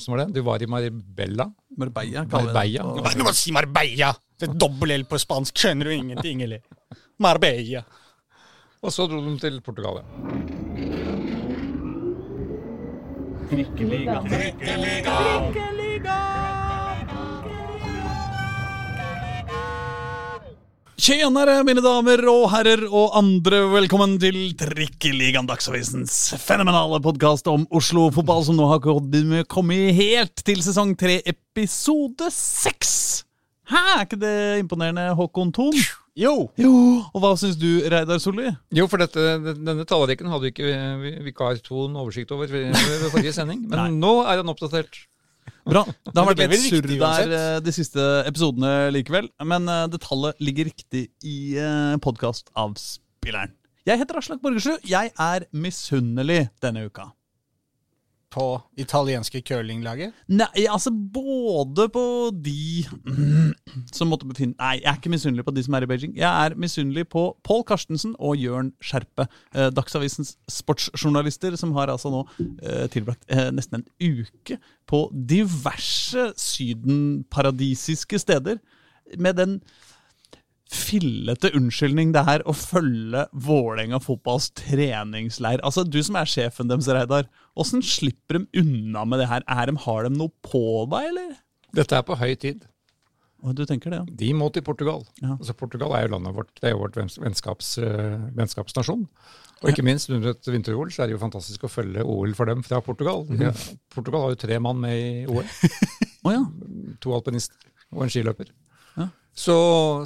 Åssen var det? Du var i Marbella? Marbella, kaller vi det. Marbella. Du må si Marbella! Det er dobbel L på spansk, skjønner du ingenting, eller? Marbella. Og så dro de til Portugal. ja. Tjenere, mine damer og herrer og andre. Velkommen til Trikkeligaen, Dagsavisens fenomenale podkast om Oslo-fotball, som nå har kommet helt til sesong tre, episode seks. Hæ, er ikke det imponerende, Håkon Thon? Jo! Jo, og hva syns du, Reidar Solli? Jo, for dette, denne talerikken hadde ikke vi- vikar Thon oversikt over ved forrige sending. Men nå er han oppdatert. Bra. Det har vært litt surr der eh, de siste episodene likevel. Men eh, det tallet ligger riktig i uh, podkastavspilleren. Jeg heter Aslak Borgersrud. Jeg er misunnelig denne uka. På italienske curlinglaget. Nei, altså både på de som måtte befinne Nei, jeg er ikke misunnelig på de som er i Beijing. Jeg er misunnelig på Pål Karstensen og Jørn Skjerpe, eh, Dagsavisens sportsjournalister, som har altså nå eh, tilbrakt eh, nesten en uke på diverse sydenparadisiske steder med den fillete unnskyldning det er å følge Vålerenga fotballs treningsleir. Altså, Du som er sjefen deres, Reidar. Åssen slipper de unna med det her? Er de, har de noe på deg, eller? Dette er på høy tid. Og du tenker det, ja. De må til Portugal. Ja. Altså, Portugal er jo landet vårt. Det er jo vårt vennskaps, eh, vennskapsnasjon. Og ikke minst under et vinter-OL så er det jo fantastisk å følge OL for dem fra Portugal. Ja, Portugal har jo tre mann med i OL. oh, ja. To alpinister og en skiløper. Ja. Så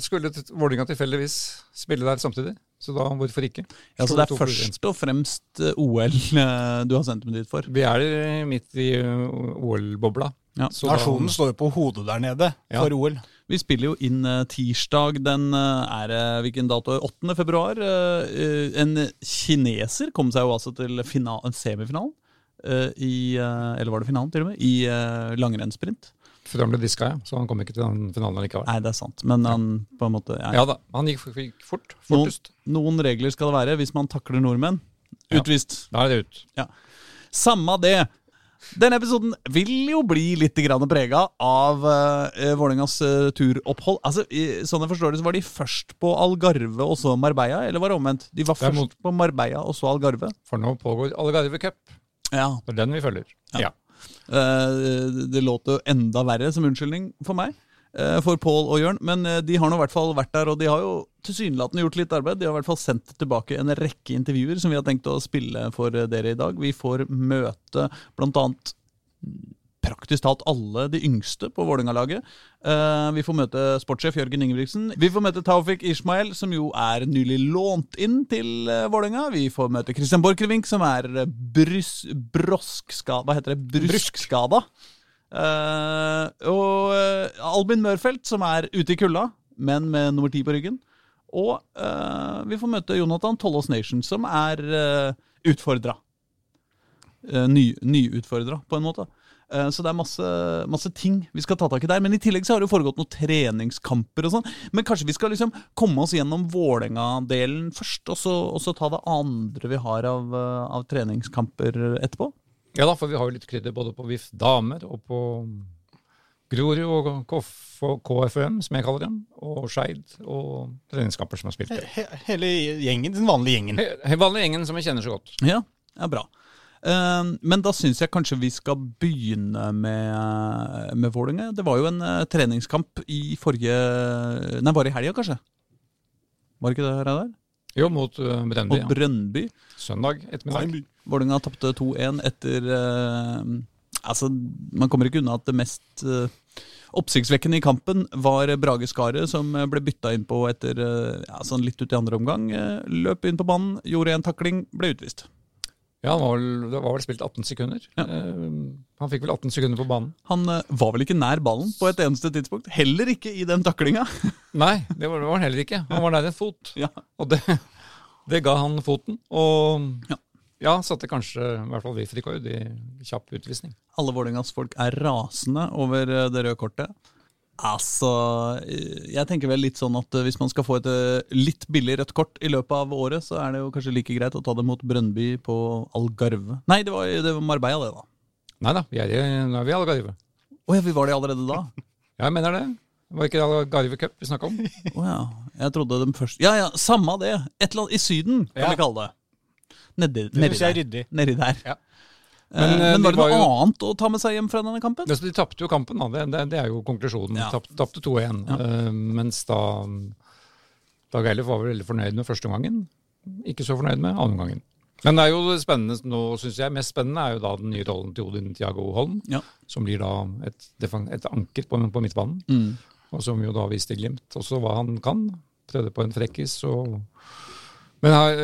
skulle Vålerenga tilfeldigvis spille der samtidig. Så da hvorfor ikke? ja. Så det er først og fremst eh, OL eh, du har sendt dem dit for? Vi er midt i uh, OL-bobla. Ja. Så da- Nasjonen står jo på hodet der nede Ja. for OL. Vi spiller jo inn eh, tirsdag den eh, er hvilken dato? 8. februar. Eh, eh, en kineser kom seg jo altså til fina- semifinalen. eh, I, eh, eller var det finalen, til og med? I langrennssprint. For han ble diska, ja. Så han kom ikke til den finalen likevel. Nei, det er sant. Men han på en måte ja. Ja da, han gikk, fort. noen, Fortest. noen regler skal det være hvis man takler nordmenn. Ja. Utvist. Da er det ut. Ja. Samme det. Denne episoden vil jo bli litt prega av uh, Vålerengas uh, turopphold. Altså, i, Sånn jeg forstår det, så var de først på Algarve og så Marbella, eller var det omvendt? De var først mot- på Marbella og så Algarve. For nå pågår Algarve Cup. Ja. Det er den vi følger. Ja. Ja. Eh, det låt jo enda verre som unnskyldning for meg. eh, For Pål og Jørn, men eh, de har nå i hvert fall vært der, og de har jo tilsynelatende gjort litt arbeid. De har i hvert fall sendt tilbake en rekke intervjuer som vi har tenkt å spille for dere i dag. Vi får møte blant annet praktisk talt alle de yngste på Vålerenga-laget. Eh, vi får møte sportssjef Jørgen Ingebrigtsen. Vi får møte Taufik Ishmael, som jo er nylig lånt inn til uh, Vålerenga. Vi får møte Christian Borchgrevink, som er uh, brys, broskskada Hva heter det? Bruskskada. Eh, og eh, Albin Mørfelt, som er ute i kulda, men med nummer ti på ryggen. Og uh, vi får møte Jonathan Tollås Nation, som er uh, utfordra. Uh, ny, på en måte. Eh, Så det er masse, masse ting vi skal ta tak i der. Men i tillegg så har det jo foregått noen treningskamper og sånn. Men kanskje vi skal liksom komme oss gjennom Vålerenga-delen først, og så, og så ta det andre vi har av, eh, av treningskamper etterpå? ja da, for vi har jo litt krydder både på VIF damer og på Grorud og KF og KFUM, som jeg kaller dem, og Skeid og treningskamper som har spilt. He hele gjengen, den vanlige gjengen. He- vanlige gjengen som vi kjenner så godt. Ja, ja bra. Eh, men da syns jeg kanskje vi skal begynne med, med Vålerenga. Det var jo en eh, treningskamp i forrige Nei, var det i helga, kanskje? Var det ikke det, Reidar? Jo, mot Brønnby. Mot Brønnby. Ja. Brøndby. Søndag ettermiddag. Vålerenga tapte 2-1 etter eh, Altså, man kommer ikke unna at det mest eh, oppsiktsvekkende i kampen var Brage Skaret, som eh, ble bytta inn på etter eh, ja, sånn litt ut i andre omgang. eh, løp inn på banen, gjorde en takling, ble utvist. Ja, han var vel, det var vel spilt 18 sekunder. Ja. Eh, han fikk vel 18 sekunder på banen. Han eh, var vel ikke nær ballen på et eneste tidspunkt. Heller ikke i den taklinga. Nei, det var, det var han heller ikke. Han var nær en fot. ja. Og det, det ga han foten. Og Ja. ja, satte kanskje i hvert fall vi frikord i kjapp utvisning. Alle Vålerengas folk er rasende over eh, det røde kortet. Altså, eh, jeg tenker vel litt sånn at eh, hvis man skal få et eh, litt billig rødt kort i løpet av året, så er det jo kanskje like greit å ta det mot Brøndby på Algarve. Nei, det var, det var Marbella, det, da. Nei da, nå er vi i Algarve. Å ja, vi var det allerede da? Ja, jeg mener det. Det var ikke Algarve Cup vi snakka om. Å ja. Jeg trodde dem først Ja ja, samme det. Et eller annet i Syden, kan Ja. vi kalle det. Nedi, Det nedi er der. Nedi der. Ja. Men, Men, eh, men var det var noe jo- annet å ta med seg hjem fra denne kampen? De tapte jo kampen, da. Det, det, det er jo konklusjonen. Ja. Tapt- Tapte 2-1. Ja. Uh, mens da Dag Eilif var vel veldig fornøyd med første omgangen. Ikke så fornøyd med andre omgangen. Men det er jo spennende nå, syns jeg. Mest spennende er jo da den nye rollen til Odin Tiago Holm. Ja. Som blir da et, et anker på, på midtbanen. Mm. Og som jo da viste Glimt også hva han kan. Prøvde på en frekkis og Men har,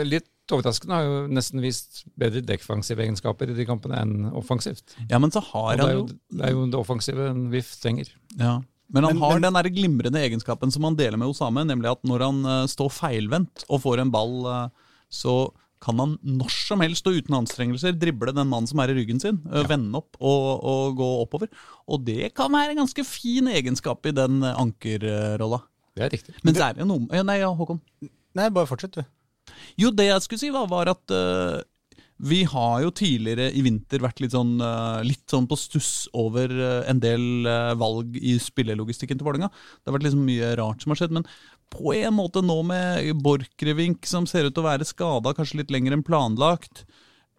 litt overraskende har jo nesten vist bedre defensive egenskaper i de kampene enn offensivt. Ja, men så har han jo, det er jo det offensive en VIF trenger. ja. Men han Men- har men- den der glimrende egenskapen som han deler med Osame, nemlig at når han uh, står feilvendt og får en ball, uh, så kan han når som helst og uten anstrengelser drible den mannen som er i ryggen sin, ja. vende opp og, og gå oppover. Og det kan være en ganske fin egenskap i den eh, ankerrolla. Det er riktig. Men så er det jo noe ja, Nei, ja, Håkon. Nei, bare fortsett, du. Jo, det jeg skulle si, var, var at uh, vi har jo tidligere i vinter vært litt sånn, uh, litt sånn på stuss over uh, en del valg i spillelogistikken til Vålerenga. Det har vært liksom mye rart som har skjedd, men på en måte nå med Borchgrevink som ser ut til å være skada, kanskje litt lenger enn planlagt.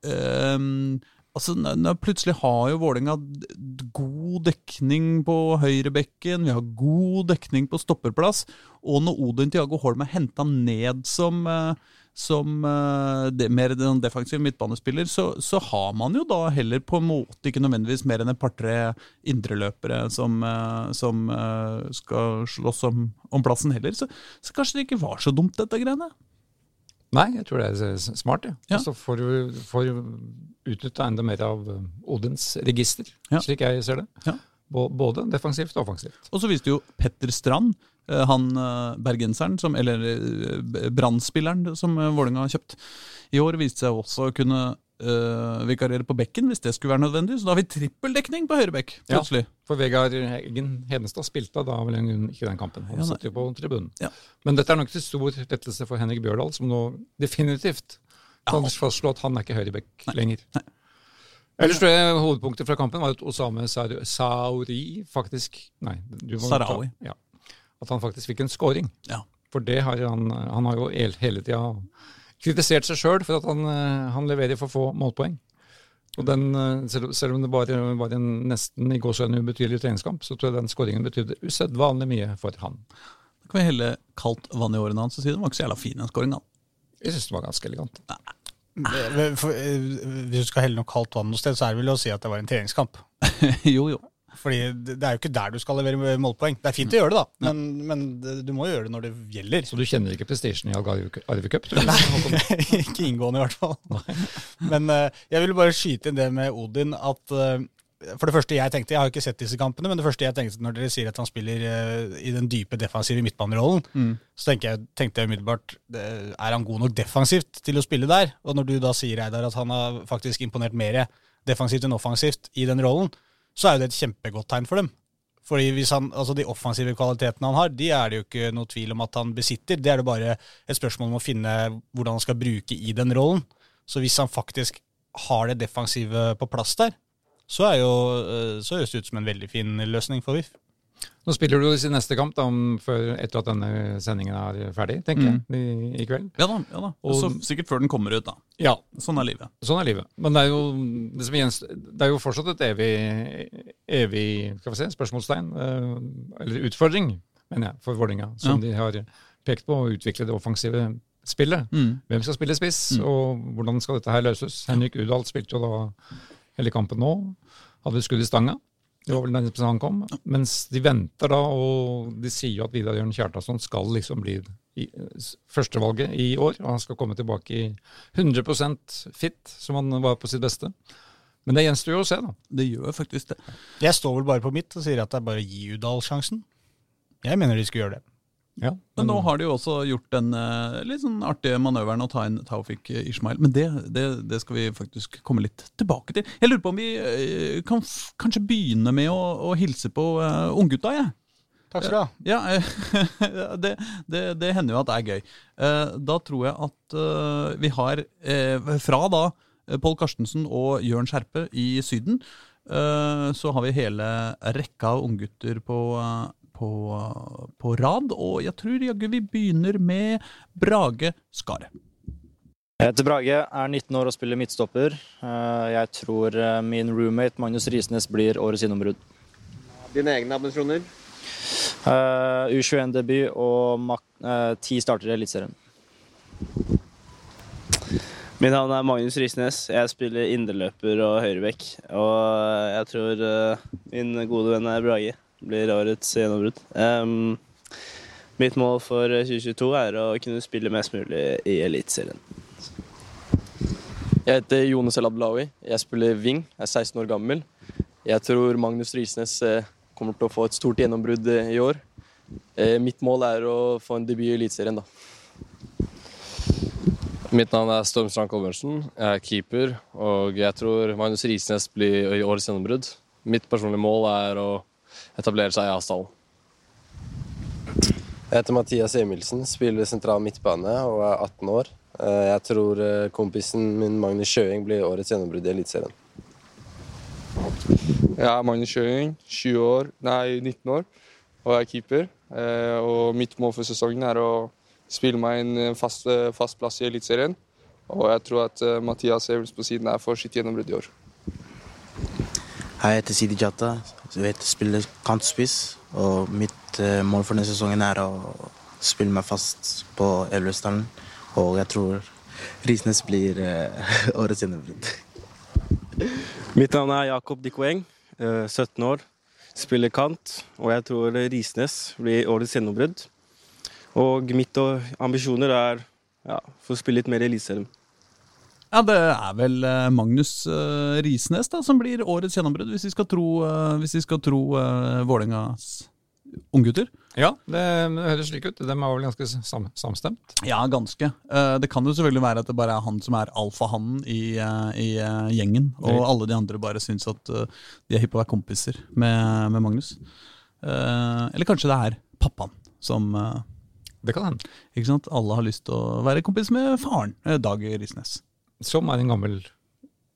Ehm, altså, Plutselig har jo Vålerenga god dekning på høyrebekken, vi har god dekning på stopperplass. Og når Odin Tiago Holm er henta ned som, eh, som eh, det, mer den defensive midtbanespiller, så, så har man jo da heller på en måte ikke nødvendigvis mer enn et par-tre indreløpere som, eh, som eh, skal slåss om, om plassen heller. Så, så kanskje det ikke var så dumt, dette greiene. Nei, jeg tror det er smart. Ja. Ja. Og så får du utnytta enda mer av Odins register, Ja. slik jeg ser det. Ja. Bå- Både defensivt og offensivt. Og så viste jo Petter Strand, eh, han eh, bergenseren, som, eller Brann-spilleren som eh, Vålerenga har kjøpt i år, viste seg også å kunne øh, vikarere på bekken hvis det skulle være nødvendig. Så da har vi trippeldekning på høyrebekk, Ja. plutselig. For Vegard Eggen Hedenstad spilte da vel ikke den kampen. Han Ja, satt jo på tribunen. Ja. Men dette er nok til stor lettelse for Henrik Bjørdal, som nå definitivt kan fastslå at han er ikke høyrebekk lenger. Ellers tror jeg hovedpunktet fra kampen var at Osame Sa- Sauri faktisk Nei, du må Sarawi. Ja, at han faktisk fikk en scoring. Ja. For det har han Han har jo hele tida kritisert seg sjøl for at han, eh, han leverer for få målpoeng. Og den, eh, selv, om det bare var en nesten i gåsehudene ubetydelig treningskamp, så tror jeg den skåringen betydde usedvanlig mye for han. Da kan vi helle kaldt vann i årene hans og si det var ikke så jævla fin, en scoring da. Jeg syns det var ganske elegant. Eh, for, eh, Hvis du skal helle noe kaldt vann noe sted, så er det vel å si at det var en treningskamp. jo, jo. Fordi det det er jo ikke der du skal levere målpoeng. Det er fint å gjøre det, da, men, men du må jo gjøre det når det gjelder. Så du kjenner ikke prestisjen i Algarve Cup? Nei, ikke inngående, i hvert fall. Men eh, jeg ville bare skyte inn det med Odin at eh, For det første jeg tenkte, jeg har jo ikke sett disse kampene, men det første jeg tenkte når dere sier at han spiller eh, i den dype defensive midtbanerollen, Mm. så jeg, tenkte jeg umiddelbart eh, Er han god nok defensivt til å spille der? Og når du da sier Eidar, at han har faktisk imponert mer defensivt enn offensivt i den rollen, så er jo det et kjempegodt tegn for dem. Fordi hvis han, altså De offensive kvalitetene han har, de er det jo ikke noe tvil om at han besitter. Det er det bare et spørsmål om å finne hvordan han skal bruke i den rollen. Så hvis han faktisk har det defensive på plass der, så, er jo, eh, så høres det ut som en veldig fin løsning for VIF. Nå spiller du sin neste kamp da, før, etter at denne sendingen er ferdig, tenker jeg, i, i kveld. Ja da. ja da. Og så sikkert før den kommer ut, da. Ja, Sånn er livet. Sånn er livet. Men det er jo, det som gjenst, det er jo fortsatt et evig, evig skal vi se, spørsmålstegn, eh, eller utfordring, mener jeg, for Vålerenga, som de har pekt på, å utvikle det offensive spillet. Mm. Hvem skal spille spiss, og hvordan skal dette her løses? Henrik Udal spilte jo da hele kampen nå, hadde skudd i stanga. Det var vel den han kom. Mens de venter da, og de sier jo at Vidar Jørn Kjartason skal liksom bli i, førstevalget i år. Og han skal komme tilbake i 100% fit, som han var på sitt beste. Men det gjenstår jo å se, da. Det gjør faktisk det. Jeg står vel bare på mitt og sier at det er bare å gi Udal sjansen. Jeg mener de skulle gjøre det. Ja, Men nå har de jo også gjort den eh, litt sånn artige manøveren å ta inn Taufik Ishmael. Men det, det, det skal vi faktisk komme litt tilbake til. Jeg lurer på om vi eh, kan f kanskje begynne med å, å hilse på uh, unggutta, jeg. Takk skal du ha. Ja, det, det, det hender jo at det er gøy. Eh, Da tror jeg at vi har fra da Pål Karstensen og Jørn Skjerpe i Syden eh, så har vi hele rekka av unggutter på, på, på rad. Og jeg tror jaggu vi begynner med Brage Skaret. Jeg heter Brage, er 19 år og spiller midtstopper. Eh, Jeg tror eh, min roommate Magnus Risnes blir årets innombrudd. Dine egne ambisjoner? Eh, U21-debut og eh, ti starter i Eliteserien. Mitt navn er Magnus Risnes. Jeg spiller indreløper og høyrebekk. Og jeg tror min gode venn er Brage blir årets gjennombrudd. Um, mitt mål for 2022 er å kunne spille mest mulig i Eliteserien. Jeg heter Jonas El Abdelawi. Jeg spiller wing. Jeg er 16 år gammel. Jeg tror Magnus Risnes eh, kommer til å få et stort gjennombrudd eh, i år. Eh, Mitt mål er å få en debut i Eliteserien, da. Mitt navn er Stormstrand Kolbjørnsen. Jeg er keeper, og jeg tror Magnus Risnes blir i årets gjennombrudd. Mitt personlige mål er å etablere seg i Asdalen. Jeg heter Mathias Emilsen, spiller sentral midtbane og er 18 år. Eh, Jeg tror eh, kompisen min Magnus Sjøeng blir årets gjennombrudd i Eliteserien. Jeg er Magnus Sjøing, 20 år, nei 19 år, og jeg er keeper. Eh, Og mitt mål for sesongen er å spille meg en fast, fast plass i Eliteserien. Og jeg tror at Mathias Evels på siden er for sitt gjennombrudd i år. Hei, jeg heter Sidi Jata. Jeg spiller kantspiss. Og mitt eh, mål for denne sesongen er å spille meg fast på Elvesdalen. Og jeg tror Risnes blir eh, årets gjennombrudd. Mitt navn er Jakob Dikoeng, eh, 17 år. Spiller kant, og jeg tror Risnes blir årets gjennombrudd. Og mitt ambisjoner er ja, få spille litt mer i Eliteserien. Ja, det er vel eh, Magnus eh, Risnes da, som blir årets gjennombrudd, hvis vi skal tro, uh, hvis vi skal tro uh, Vålerengas unggutter. Ja, det, det høres slik ut. De er vel ganske sam, samstemt. Ja, ganske. Det kan jo selvfølgelig være at det bare er han som er alfahannen i, i gjengen, og Nei. alle de andre bare syns at de er hypp på å være kompiser med, med Magnus. Eller kanskje det er pappaen som Det kan hende. Ikke sant? Alle har lyst til å være kompis med faren, Dag Risnes. Som er en gammel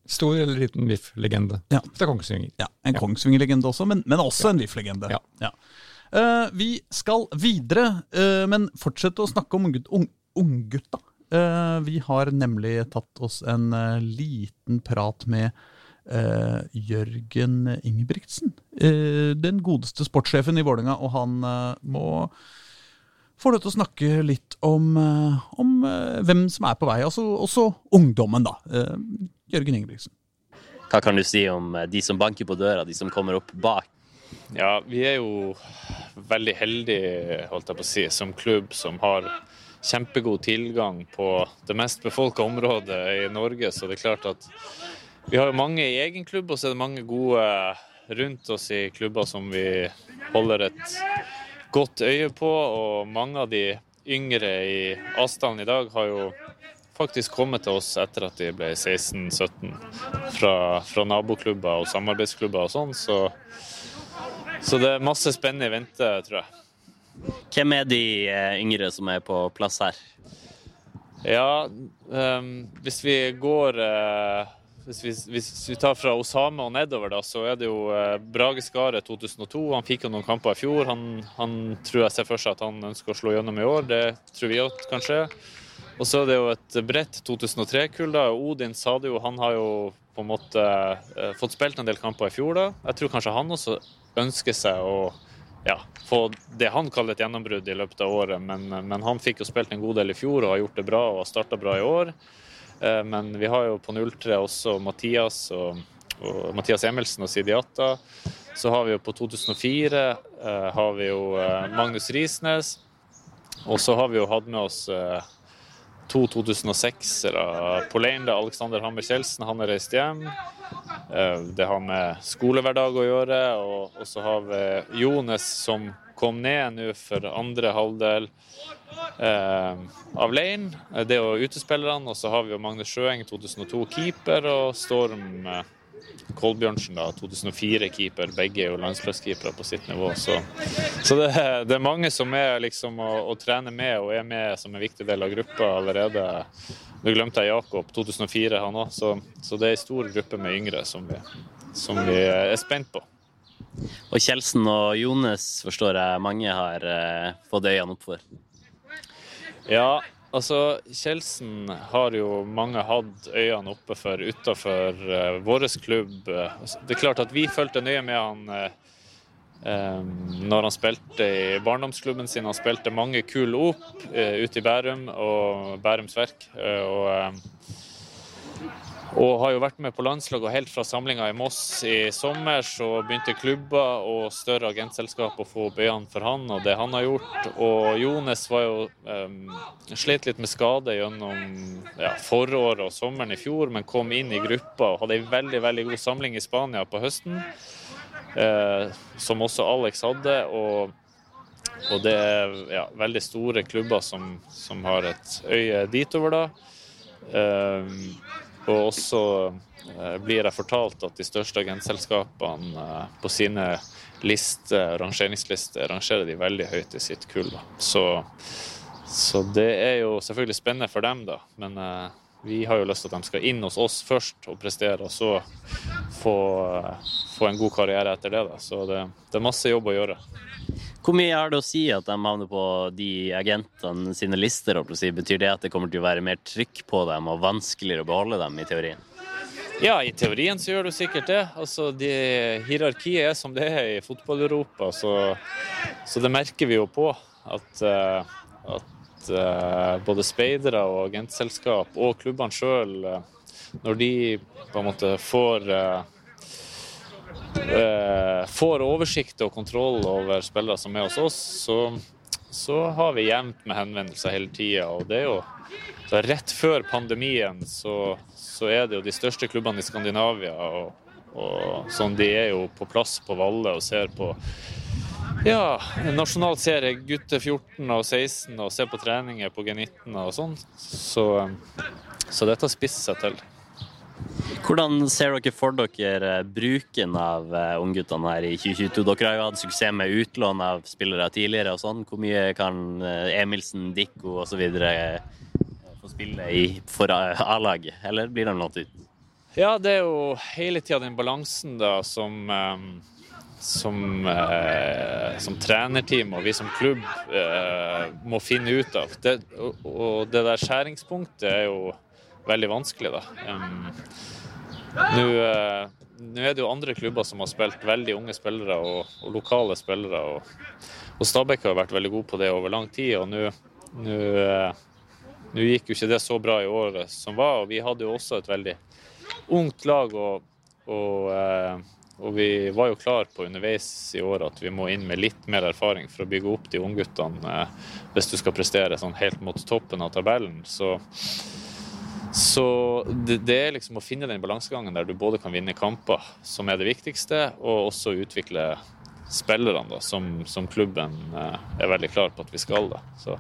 stor eller liten VIF-legende Ja. fra Kongsvinger. Ja, En Kongsvinger-legende også, men, men også en VIF-legende. Ja. Eh, vi skal videre, uh, men fortsette å snakke om unggutta. ung- unggutta. Eh, vi har nemlig tatt oss en liten prat med Jørgen Ingebrigtsen. den godeste sportssjefen i Vålerenga, og han må få du til å snakke litt om, eh, om eh, hvem som er på vei. Altså også ungdommen, da. Eh, Jørgen Ingebrigtsen. Hva kan du si om de som banker på døra, de som kommer opp bak? Ja, vi er jo veldig heldige, holdt jeg på å si, som klubb som har kjempegod tilgang på det mest befolka området i Norge. Så det er klart at vi har jo mange i egen klubb, og så er det mange gode rundt oss i klubber som vi holder et godt øye på. Og mange av de yngre i Asdalen i dag har jo faktisk kommet til oss etter at de ble 16-17 fra, fra naboklubber og samarbeidsklubber og sånn. Så så det er masse spennende i vente, tror jeg. Hvem er de eh, yngre som er på plass her? Ja, um, hvis vi går eh, hvis, vi, hvis vi tar fra Osame og nedover, da, så er det jo eh, Brage Skaret 2002. Han fikk jo noen kamper i fjor. Han, han tror jeg ser for seg at han ønsker å slå gjennom i år. Det tror vi òg kan skje. Og så er det jo et bredt 2003-kull. da, Odin jo, han har jo på en måte eh, fått spilt en del kamper i fjor. da. Jeg tror kanskje han også ønsker seg å ja, få det han kaller et gjennombrudd i løpet av året. Men, men han fikk jo spilt en god del i fjor og har gjort det bra og har starta bra i år. Eh, Men vi har jo på 03 også Mathias og, og Mathias Emilsen og Sidiata. Så har vi jo på 2004 eh, har vi jo eh, Magnus Risnes. Og så har vi jo hatt med oss to 2006-ere. Polein, Alexander Hammer Kjeldsen, han har reist hjem. Det har med skolehverdag å gjøre. Og så har vi Jones som kom ned nå for andre halvdel eh, av lane, Det er jo utespillerne. Og så har vi jo Magnus Sjøeng, 2002 keeper, og Storm eh, Kolbjørnsen, da, 2004-keeper. Begge er jo landslagskeepere på sitt nivå. Så, så det, det er mange som er liksom å, å trene med og er med som en viktig del av gruppa allerede. Nå glemte jeg Jakob, 2004 han òg. Så, så det er en stor gruppe med yngre som vi som vi er spent på. Og Kjelsen og Jones forstår jeg mange har eh, fått øynene opp for. Ja, altså Kjelsen har jo mange hatt øynene oppe for utafor eh, vår klubb. Det er klart at vi fulgte nøye med han eh, eh, når han spilte i barndomsklubben sin. Han spilte mange kule opp eh, ute i Bærum og Bærums Verk. eh, og eh, og har jo vært med på landslag, og helt fra samlinga i Moss i sommer så begynte klubber og større agentselskap å få opp øynene for han og det han har gjort. Og Jones var jo um, slet litt med skade gjennom ja, foråret og sommeren i fjor, men kom inn i gruppa og hadde ei veldig, veldig god samling i Spania på høsten. Eh, som også Alex hadde. og og det er ja, veldig store klubber som, som har et øye ditover, da. Um, og også eh, blir jeg fortalt at de største agentselskapene eh, på sine lister, rangeringslister rangerer de veldig høyt i sitt kull. Så, så det er jo selvfølgelig spennende for dem, da. Men eh, vi har jo lyst til at de skal inn hos oss først og prestere, og så få, få en god karriere etter det. Da. Så det, det er masse jobb å gjøre. Hvor mye har det å si at de havner på de agentene sine lister? Betyr det at det kommer til å være mer trykk på dem og vanskeligere å beholde dem i teorien? Ja, i teorien så gjør det sikkert det. Altså, de, Hierarkiet er som det er i fotball-Europa, så, så, det merker vi jo på. At, uh, at uh, både speidere og agentselskap og klubbene sjøl, uh, når de på en måte får får oversikt og kontroll over spillere som er hos oss, så, så har vi jevnt med henvendelser hele tida. Det er jo rett før pandemien så, så, er det jo de største klubbene i Skandinavia. Og, og sånn, de er jo på plass på Valle og ser på ja, nasjonal serie gutter 14 og 16 og ser på treninger på G19 og sånn. Så, så dette spisser seg til. Hvordan ser dere for dere bruken av ungguttene her i 2022? Dere har jo hatt suksess med utlån av spillere tidligere. og sånn. Hvor mye kan Emilsen, Dikko osv. få spille i for A-laget, eller blir de lånt ut? Ja, det er jo hele tida den balansen da som som, eh, som, trenerteam og vi som klubb eh, må finne ut av. Det, og, og det der skjæringspunktet er jo veldig vanskelig, da. Um, Nå er det jo andre klubber som har spilt veldig unge spillere og, og lokale spillere. Og, og Stabæk har vært veldig god på det over lang tid. og Nå gikk jo ikke det så bra i året som var, og vi hadde jo også et veldig ungt lag. og, og og vi var jo klar på underveis i året at vi må inn med litt mer erfaring for å bygge opp de ungguttene hvis du skal prestere sånn helt mot toppen av tabellen. Så, så det, det, er liksom å finne den balansegangen der du både kan vinne kamper, som er det viktigste, og også utvikle spillerne, da, som, som klubben er veldig klar på at vi skal. da. Så,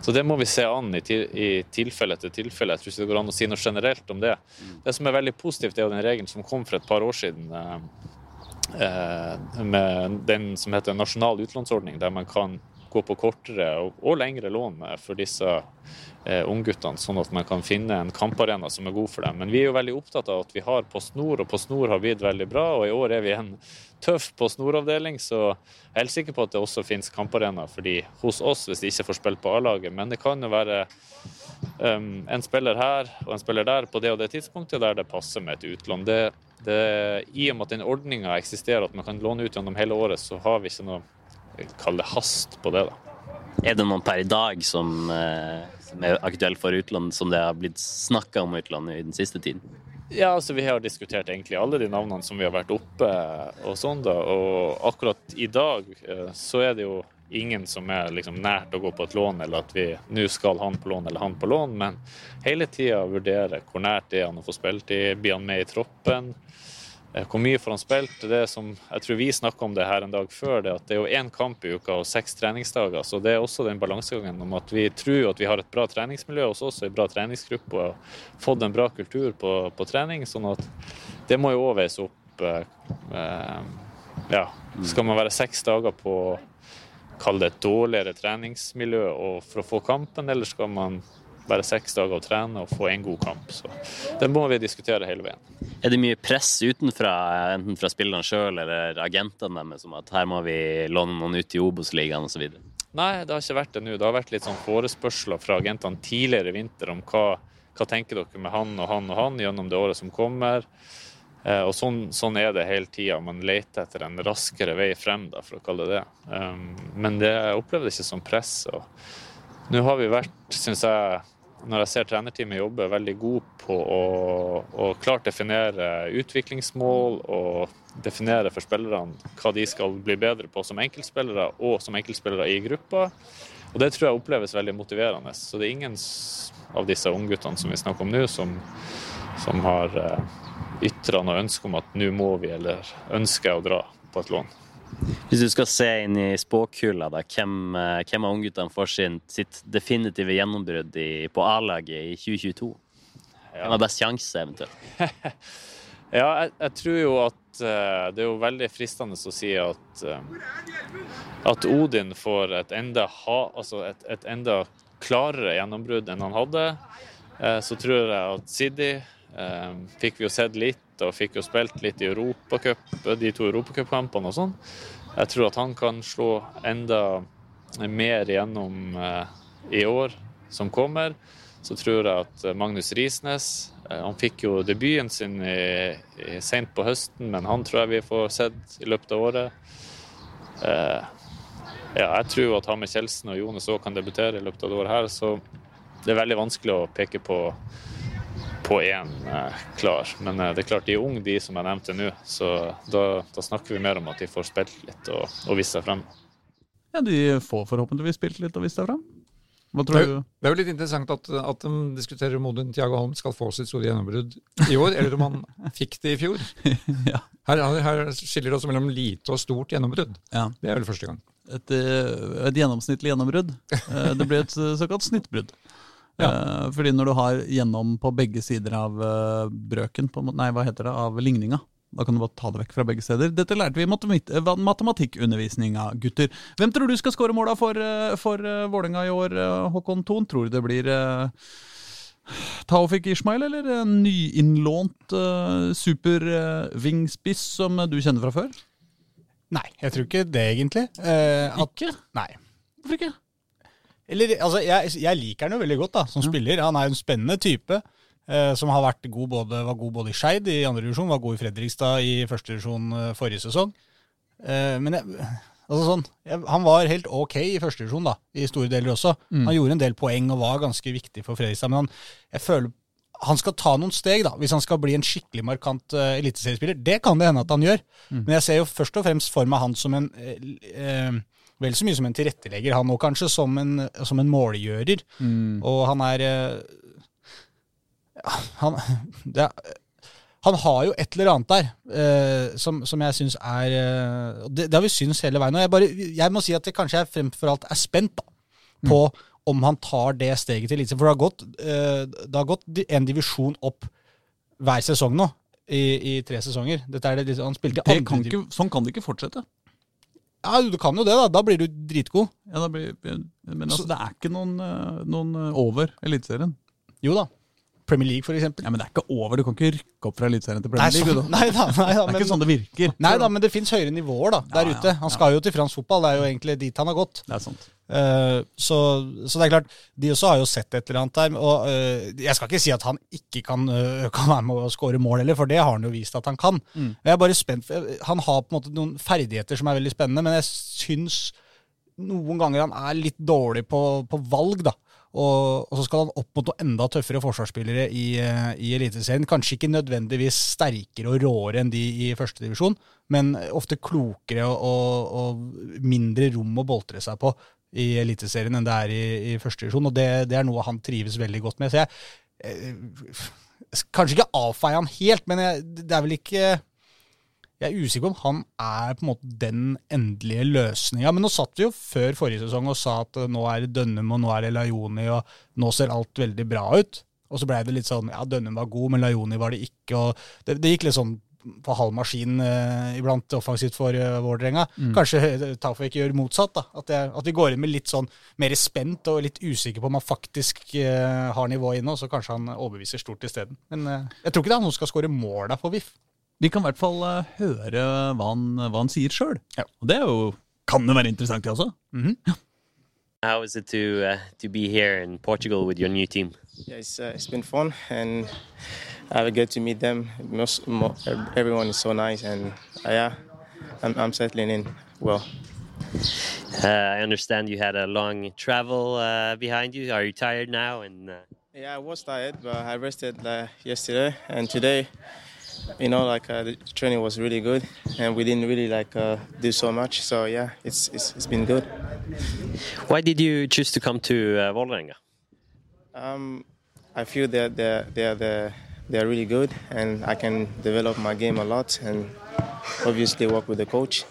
så det må vi se an i, i tilfelle etter tilfelle. Jeg tror ikke det går an å si noe generelt om det. Det som er veldig positivt, er jo den regelen som kom for et par år siden. Eh, med den som heter nasjonal utlånsordning, der man kan gå på kortere og, og lengre lån for disse eh, ungguttene, sånn at man kan finne en kamparena som er god for dem. Men vi er jo veldig opptatt av at vi har Post Nord, og Post Nord har blitt veldig bra. Og i år er vi en tøff Post Nord-avdeling, så jeg er helt sikker på at det også finnes kamparena for de hos oss hvis de ikke får spilt på A-laget. Men det kan jo være um, en spiller her og en spiller der på det og det tidspunktet der det passer med et utlån. Det, det, I og med at den ordninga eksisterer, at man kan låne ut gjennom hele året, så har vi ikke noe kall det hast på det. da. Er det noen per i dag som, eh, som er aktuell for utlandet, som det har blitt snakka om utlandet i den siste tiden? Ja, altså Vi har diskutert egentlig alle de navnene som vi har vært oppe og sånn. da, Og akkurat i dag eh, så er det jo ingen som er liksom nært å gå på et lån, eller at vi nå skal han på lån eller han på lån, men hele tida vurdere hvor nært er han å få spilt i, blir han med i troppen? Hvor mye får han spilt? Det som, jeg tror vi snakka om det her en dag før, det at det er jo én kamp i uka og seks treningsdager. Så det er også den balansegangen om at vi tror at vi har et bra treningsmiljø hos oss, en bra treningsgruppe og fått en bra kultur på, på trening. sånn at det må jo òg veies opp. Eh, ja, skal man være seks dager på kall det et dårligere treningsmiljø for å få kampen, eller skal man bare seks dager å trene og få en god kamp. Så det må vi diskutere hele veien. Er det mye press utenfra, enten fra spillerne sjøl eller agentene deres, om at her må vi låne noen ut i Obos-ligaen osv.? Nei, det har ikke vært det nå. Det har vært litt sånn forespørsler fra agentene tidligere i vinter om hva, hva tenker dere med han og han og han gjennom det året som kommer. Eh, og sånn, sånn, er det hele tida. Man leter etter en raskere vei frem, da, for å kalle det det. Um, men det, jeg opplever det ikke som press. Nå har vi vært, syns jeg, når jeg ser trenerteamet jobbe, veldig god på å, å klart definere utviklingsmål og definere for spillerne hva de skal bli bedre på som enkeltspillere og som enkeltspillere i gruppa. Og det tror jeg oppleves veldig motiverende. Så det er ingen av disse ungguttene som vi snakker om nå, som, som har uh, ytra noe ønske om at nå må vi, eller ønsker å dra på et lån. Hvis du skal se inn i spåkula, da, hvem, eh, hvem av ungguttene får sin, sitt definitive gjennombrudd på A-laget i 2022? Hvem ja. har best sjanse, eventuelt? ja, jeg, jeg, tror jo at uh, det er jo veldig fristende å si at, uh, at Odin får et enda, ha, altså et, et enda klarere gjennombrudd enn han hadde. Uh, så tror jeg at Siddi Ehm, fikk vi jo sett litt, og fikk jo spilt litt i Europacup, de to europacupkampene og sånn. Jeg tror at han kan slå enda mer igjennom eh, i år som kommer. Så tror jeg at Magnus Risnes eh, Han fikk jo debuten sin i, sent på høsten, men han tror jeg vi får sett i løpet av året. Eh, ja, jeg tror at han med Kjeldsen og Jones òg kan debutere i løpet av det året her, så det er veldig vanskelig å peke på på én eh, klar. Men eh, det er klart de er unge, de som jeg nevnte nå. Så da, da, snakker vi mer om at de får spilt litt og, og vist seg frem. Ja, de får forhåpentligvis spilt litt og vist seg frem. Hva tror det, er, du? det er jo litt interessant at, at de diskuterer om Odin Tiago Holm skal få sitt store gjennombrudd i år, eller om han fikk det i fjor. ja. her, her, skiller det oss mellom lite og stort gjennombrudd. Ja. Det er vel første gang. Et, eh, et gjennomsnittlig gjennombrudd. Det ble et såkalt snittbrudd. Ja. Uh, fordi når du har gjennom på begge sider av uh, brøken, på, nei, hva heter det, av ligninga, da kan du bare ta det vekk fra begge steder. Dette lærte vi i eh, matematikkundervisninga, gutter. Hvem tror du skal skåre måla for, for Vålerenga i år, Håkon Thon? Tror du det blir Taufik Ishmael, eller en nyinnlånt uh, supervingspiss uh, som du kjenner fra før? Nei, jeg tror ikke det, egentlig. Uh, at, ikke? Nei. Hvorfor ikke? Eller, altså, jeg, jeg, liker han jo veldig godt da, som ja. spiller. Han er en spennende type. Eh, som har vært god både, var god både i Skeid i andre divisjon, var god i Fredrikstad i første divisjon eh, forrige sesong. Eh, men jeg, altså sånn, jeg, han var helt ok i første divisjon, da, i store deler også. Mm. Han gjorde en del poeng og var ganske viktig for Fredrikstad. Men han, jeg føler han skal ta noen steg da, hvis han skal bli en skikkelig markant uh, eliteseriespiller. Det kan det hende at han gjør, mm. men jeg ser jo først og fremst for meg han som en uh, vel så mye som en tilrettelegger, han òg kanskje, som en, som en målgjører. Mm. Og han er ja, han, det, han har jo et eller annet der eh, som, som, jeg syns er eh, det, det, har vi syns hele veien. Og jeg, bare, jeg må si at det kanskje jeg fremfor alt er spent da, på mm. om han tar det steget til eliteserien. For det har, gått, eh, det har gått en divisjon opp hver sesong nå. I, i tre sesonger. Dette er det, han spilte andre kan ikke, sånn kan det ikke fortsette. Ja, du kan jo det, da. Da blir du dritgod. Ja, da blir, Men altså, det er ikke noen, eh, noen eh, over Eliteserien. Jo da. Premier League, eksempel. Ja, Men det er ikke over. Du kan ikke rykke opp fra Eliteserien til Premier League. Nei, nei, da, nei, da, det er men, ikke sånn det virker. Nei da, men det fins høyere nivåer da, der ja, ute. Han skal jo til fransk fotball. Det er jo egentlig dit han har gått. Det er sant. Uh, så, så, det er klart, de også har jo sett et eller annet der. Og uh, jeg skal ikke si at han ikke kan, uh, kan være med å skåre mål heller, for det har han jo vist at han kan. Mm. Jeg er bare spent, Han har på en måte noen ferdigheter som er veldig spennende, men jeg syns noen ganger han er litt dårlig på, på valg, da. Og, og, så skal han opp mot noen enda tøffere forsvarsspillere i, uh, i Eliteserien. Kanskje ikke nødvendigvis sterkere og råere enn de i førstedivisjon, men ofte klokere og, og, og, mindre rom å boltre seg på i Eliteserien enn det er i, i førstedivisjon. Og det, det, er noe han trives veldig godt med. Så jeg jeg Kanskje ikke avfeie han helt, men jeg, det er vel ikke jeg er usikker på om han er på en måte den endelige løsninga. Men nå satt vi jo før forrige sesong og sa at nå er det Dønnum og nå er det Lajoni, og nå ser alt veldig bra ut. Og så blei det litt sånn ja, Dønnum var god, men Lajoni var det ikke. og Det, det gikk litt sånn på halv maskin eh, iblant offensivt for uh, Vålerenga. Mm. Kanskje eh, Tafik gjør motsatt. da, at, jeg, at vi går inn med litt sånn mer spent og litt usikker på om han faktisk eh, har nivået inne, og så kanskje han overbeviser stort isteden. Men eh, jeg tror ikke det er han som skal skåre mål der for VIF. Vi kan i hvert fall eh, høre hva han, hva han sier sjøl. Og det er jo, kan jo være interessant, det også. How is it to uh, to be here in Portugal with your new team? Yeah, it's, uh, it's been fun and I get to meet them. Most, mo- everyone is so nice and uh, yeah, I'm, I'm settling in well. Uh, I understand you had a long travel uh, behind you. Are you tired now? And uh, Yeah, I was tired, but I rested uh, yesterday and today. You know, like uh, the training was really good, and we didn't really like uh, do so much. So yeah, it's, it's it's been good. why did you choose to come to uh, Vålerenga? Um, I feel that they're they're they're, they're really good, and I can develop my game a lot, and obviously work with the coach.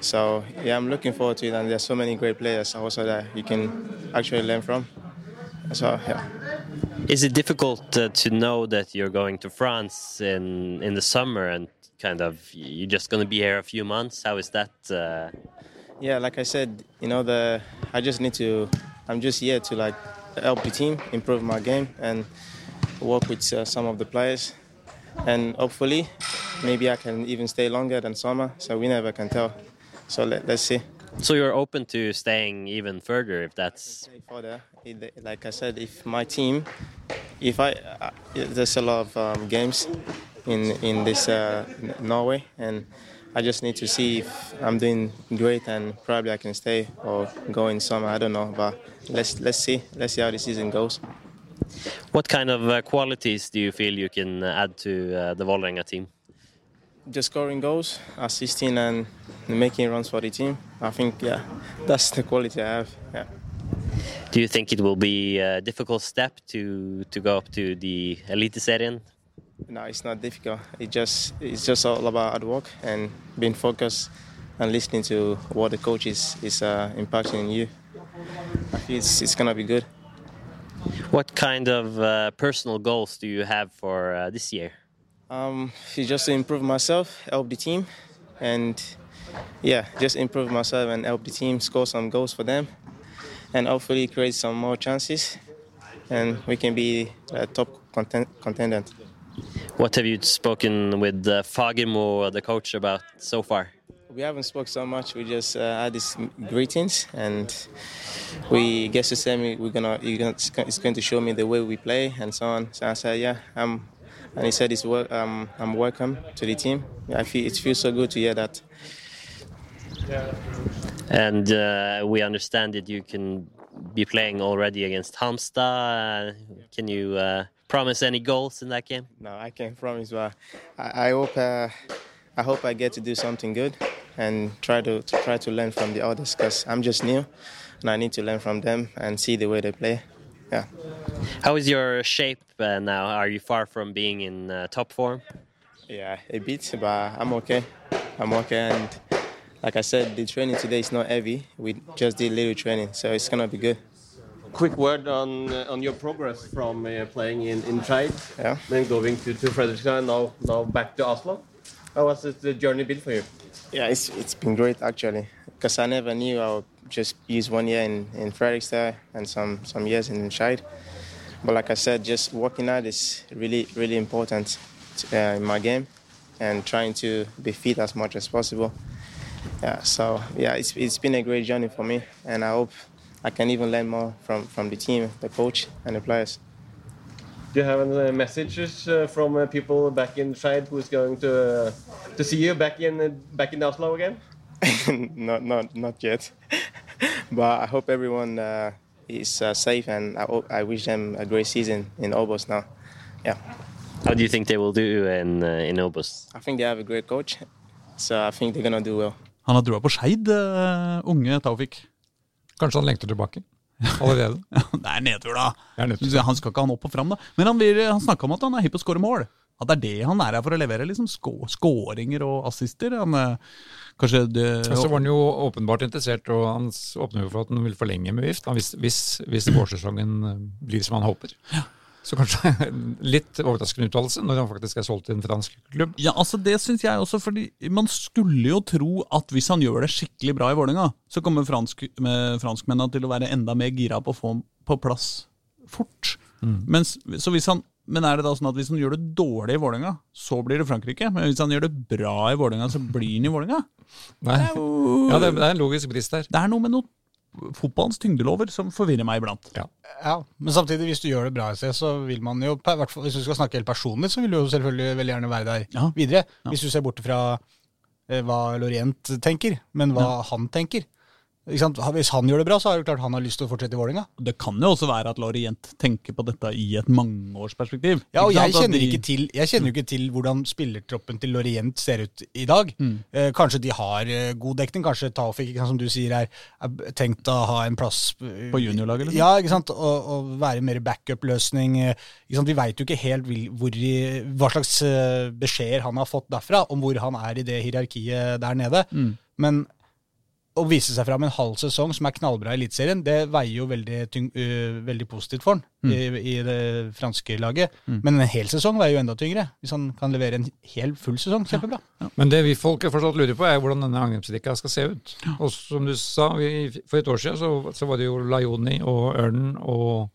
So yeah, I'm looking forward to it, and there's so many great players also that you can actually learn from. So yeah. Is it difficult uh, to know that you're going to France in in the summer and kind of you're just going to be here a few months? How is that? Uh, Yeah, like I said, you know, the I just need to. I'm just here to like help the team improve my game and work with uh, some of the players, and hopefully, maybe I can even stay longer than summer. So we never can tell. So let, let's see. So you're open to staying even further if that's Further, like I said, if my team, if I, uh, there's a lot of um, games in in this uh, Norway, and I just need to see if I'm doing great, and probably I can stay or go in summer. I don't know, but let's let's see, let's see how the season goes. what kind of uh, qualities do you feel you can uh, add to uh, the Vålerenga team? Just scoring goals, assisting, and making runs for the team. I think yeah, that's the quality I have. Yeah. Do you think it will be a difficult step to to go up to the elite Eliteserien? No, it's not difficult. It just it's just all about hard work and being focused and listening to what the coach is is uh, impacting you. I feel it's, it's gonna be good. What kind of uh, personal goals do you have for uh, this year? Um, it's just to improve myself, help the team, and yeah, just improve myself and help the team score some goals for them, and hopefully create some more chances, and we can be a top content- contender. What have you spoken with uh, Fagermo, the coach, about so far? We haven't spoke so much. We just uh, had these greetings, and we guess to same. we're gonna, gonna it's going to show me the way we play and so on. So I said, yeah, I'm, and he said, it's um, I'm welcome to the team. I feel it feels so good to hear that. And uh, we understand that you can be playing already against Halmstad. Uh, can you uh, promise any goals in that game? No, I can't promise, but I, I hope uh, I hope I get to do something good and try to, to try to learn from the others because I'm just new and I need to learn from them and see the way they play. Yeah. How is your shape uh, now? Are you far from being in uh, top form? Yeah, a bit, but I'm okay. I'm okay, and like I said, the training today is not heavy. We just did little training, so it's gonna be good. Quick word on uh, on your progress from uh, playing in in Skeid, Yeah. then going to to Fredrikstad, and now now back to Oslo. How has this, the journey been for you? Yeah, it's it's been great actually, because I never knew I would just use one year in in Fredrikstad and some some years in Scheid. But like I said, just working out is really really important uh, in my game, and trying to be fit as much as possible. Yeah, so yeah, it's it's been a great journey for me, and I hope I can even learn more from from the team, the coach, and the players. Do you have any messages uh, from uh, people back in Skeid who's going to uh, to see you back in uh, back in Oslo again? not not not yet, but I hope everyone uh, is uh, safe, and I, hope, I wish them a great season in Obos now. Yeah, How do you think they will do in uh, in Obos? I think they have a great coach, so I think they're gonna do well. Han har trua på Skeid, uh, unge Taufik. Kanskje han lengter tilbake allerede. det er nedtur, da. Det er nedtur. Han skal ikke ha han opp og fram, da. Men han, vil- han snakka om at han er hypp på å skåre mål. At det er det han er her for å levere. liksom Skåringer og assister. Han, eh, kanskje det, så var han jo åpenbart interessert, og han åpner jo for at han vil forlenge med Vift hvis, hvis, hvis vårsesongen eh, blir som han håper. Så kanskje litt overraskende uttalelse når han faktisk er solgt til en fransk klubb. Ja, altså Det syns jeg også, fordi man skulle jo tro at hvis han gjør det skikkelig bra i Vålerenga, så kommer fransk, med franskmennene til å være enda mer gira på å få ham på plass fort. Mm. Mens, så hvis han, men er det da sånn at hvis han gjør det dårlig i Vålerenga, så blir det Frankrike? Men hvis han gjør det bra i Vålerenga, så blir han i Vålerenga? Nei. Ja, det, det er en logisk brist der. Det er noe med noe fotballens tyngdelover som forvirrer meg iblant. Ja. Ja, Men samtidig, hvis du gjør det bra i sted, så vil man jo i hvert fall, Hvis du skal snakke helt personlig, så vil du jo selvfølgelig veldig gjerne være der videre. Hvis du ser bort fra eh, hva Lorient tenker, men hva han tenker. Hvis han gjør det bra, så er det klart han har lyst til å fortsette i Vålerenga. Det kan jo også være at Lorient tenker på dette i et mangeårsperspektiv. Ja, og jeg kjenner, de- til, jeg kjenner jo ikke til hvordan spillertroppen til Lorient ser ut i dag. Mm. Eh, kanskje de har eh, god dekning. Kanskje Taufik, som du sier, er, er tenkt å ha en plass eh, På juniorlaget, liksom? Ja, ikke sant? Og, og være mer backup-løsning. eh? Vi veit jo ikke helt hvor, hva slags beskjeder han har fått derfra, om hvor han er i det hierarkiet der nede. Mm. Men å vise seg fram en halv sesong som er knallbra i Eliteserien, det veier jo veldig, tyng, uh, veldig positivt for han Mm. i, i det franske laget. Mm. Men en hel sesong veier jo enda tyngre, hvis han kan levere en hel full sesong. Kjempebra. Men det vi folk fortsatt lurer på, er hvordan denne angrepsrekka skal se ut. Og som du sa, vi, for et år siden så, så var det jo Laioni og Ørnen og,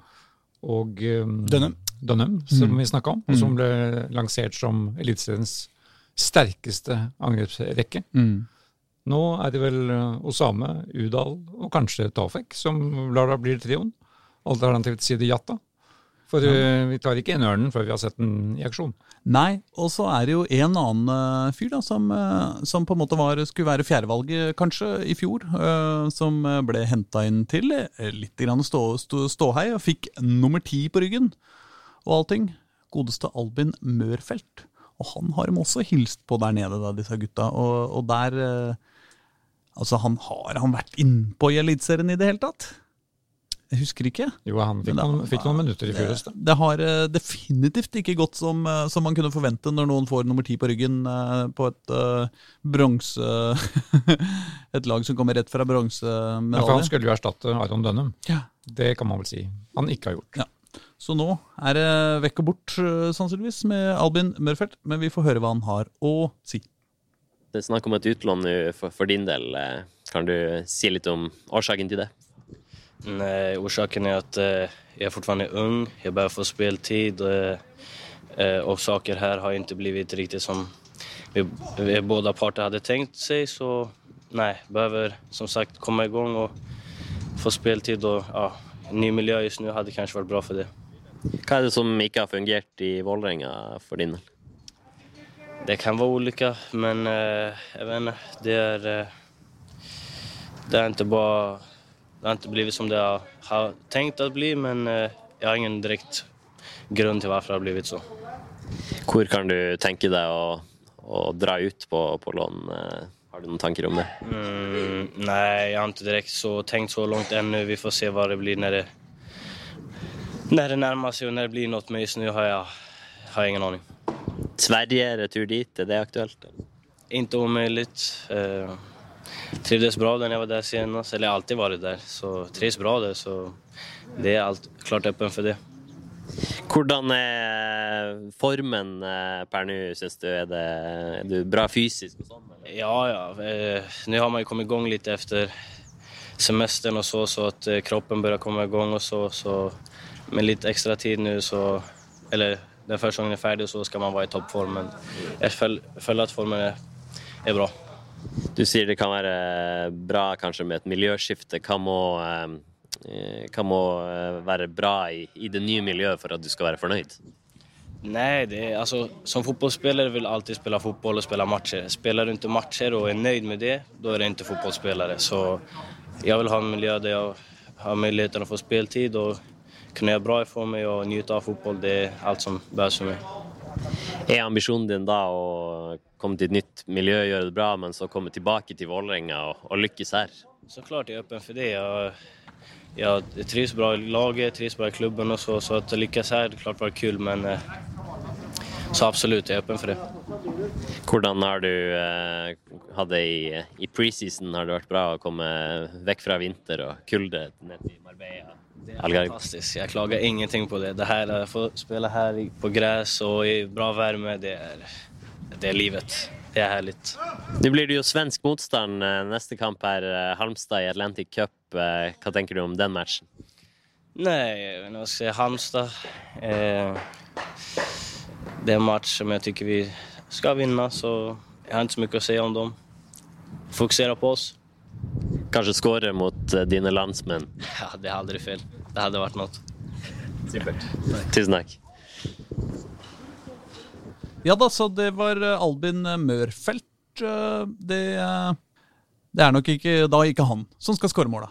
og um, Dønnum. Dunham som Mm. vi snakka om, og som ble lansert som Eliteseriens sterkeste angrepsrekke. Mm. Nå er det vel uh, Osame, Udal og kanskje Tafek som lar da bli trioen. Alternativt sier de Jatta. For uh, vi tar ikke inn Ørnen før vi har sett den i aksjon. Nei, og så er det jo en annen eh, fyr da, som, eh, som på en måte var, skulle være fjerdevalget kanskje i fjor, eh, som eh, ble henta inn til eh, litt grann stå, stå, ståhei og fikk nummer ti på ryggen og allting. Godeste Albin Mørfelt. Og han har de også hilst på der nede, da, disse gutta. Og, og der eh, Altså, han har han vært innpå i Eliteserien i det hele tatt? Jeg husker ikke. Jo, han fikk, noen, fikk noen minutter i fjor høst. Det, Det har eh, definitivt ikke gått som, eh, som man kunne forvente når noen får nummer ti på ryggen eh, på et uh, bronse Et lag som kommer rett fra bronsemedalje. Ja, for han skulle jo erstatte Aron Dønnum. Ja. Det kan man vel si. Han ikke har gjort. Ja. Så nå er det vekk og bort, sannsynligvis, med Albin Mørfelt. Men vi får høre hva han har å si. Det er snakk om et utlån nå for, for din del. Eh, Kan du si litt om årsaken til det? Nei, årsaken er at eh, er är fortfarande ung, jeg bare få spilletid. eh, eh, saker her har ikke blitt riktig som vi, vi båda parter hadde tenkt seg. Så nei, behøver som sagt komma igång og få spilletid. Og ja, ny miljø just nu hadde kanskje vært bra for det. Hva er det som ikke har fungert i Vålerenga for din del? Det kan vara olika, men eh, jag vet inte, det är, eh, det är inte bara det har inte blivit som det jag har tenkt å bli, men eh, jeg har ingen direkte grunn til hvorfor det har blitt så. Hvor kan du tenke deg å, å dra ut på, på lån? Eh, Har du noen tanker om det? Mm, nei, jeg har ikke direkte så tenkt så langt ennå. Vi får se hva det blir når det, når det nærmer seg, og når det blir noe med just nu har jeg har ingen aning. Sverige, retur dit, er det aktuelt? Ikke umulig. Eh, trivdes bra da jeg var der senest, eller jeg har alltid vært der. Så trives bra der, så det er alt klart öppen for det. Hvordan er formen eh, per nå, syns du? Er, det, er du bra fysisk? sånn? Ja, ja. Eh, nå har man jo kommet i igång litt efter semestern og så, så at kroppen begynner å komme i igång og så. så med litt ekstra tid nå, så, eller den første er ferdig, så skal man være i toppform. Men jeg føler at formen er, er, bra. Du sier det kan være bra kanskje med et miljøskifte. Hva må, eh, hva må eh, være bra i, i det nye miljøet for at du skal være fornøyd? Nei, det altså, som fotballspiller vil alltid spille fotball og spille matcher. Spiller du ikke matcher og er nøyd med det, da er du ikke fotballspiller. Så jeg vil ha en miljø der jeg har muligheten å få spiltid och kunna gjøre bra for meg og nyte av fotball. Det er alt som behövs for meg. Er ambisjonen din da å komme til et nytt miljø, gjøre det bra, men så komme tilbake til Vålerenga og, og lykkes her? Så klart jeg er åpen for det. Jeg, jeg trives bra i laget, trives bra i klubben også, så. Så lykkes her här, det klart var kul. Men eh, så absolutt, jeg er åpen for det. Hvordan har du eh, hatt det i, i preseason? Har det vært bra å komme vekk fra vinter og kulde ned til Marbella? Det er fantastisk. Jeg klager ingenting på det. Det her, Å få spille her på gress og i bra varme, det er, det er livet. Det er herlig. Nå blir det jo svensk motstand eh, neste kamp her, eh, Halmstad i Atlantic Cup. Hva tenker du om den matchen? Nej, när jag säger Halmstad. Eh, det är en match som jag tycker vi ska vinna, så jag har inte så mycket att säga om dem. Fokusera på oss. Kanskje skåre mot eh, dine landsmenn? Ja, det är aldrig fel. Det hade varit något. Tusen takk. Ja da, så det var eh, Albin Mørfelt. eh, Det, eh, det er nok ikke, da ikke han som skal skåre måla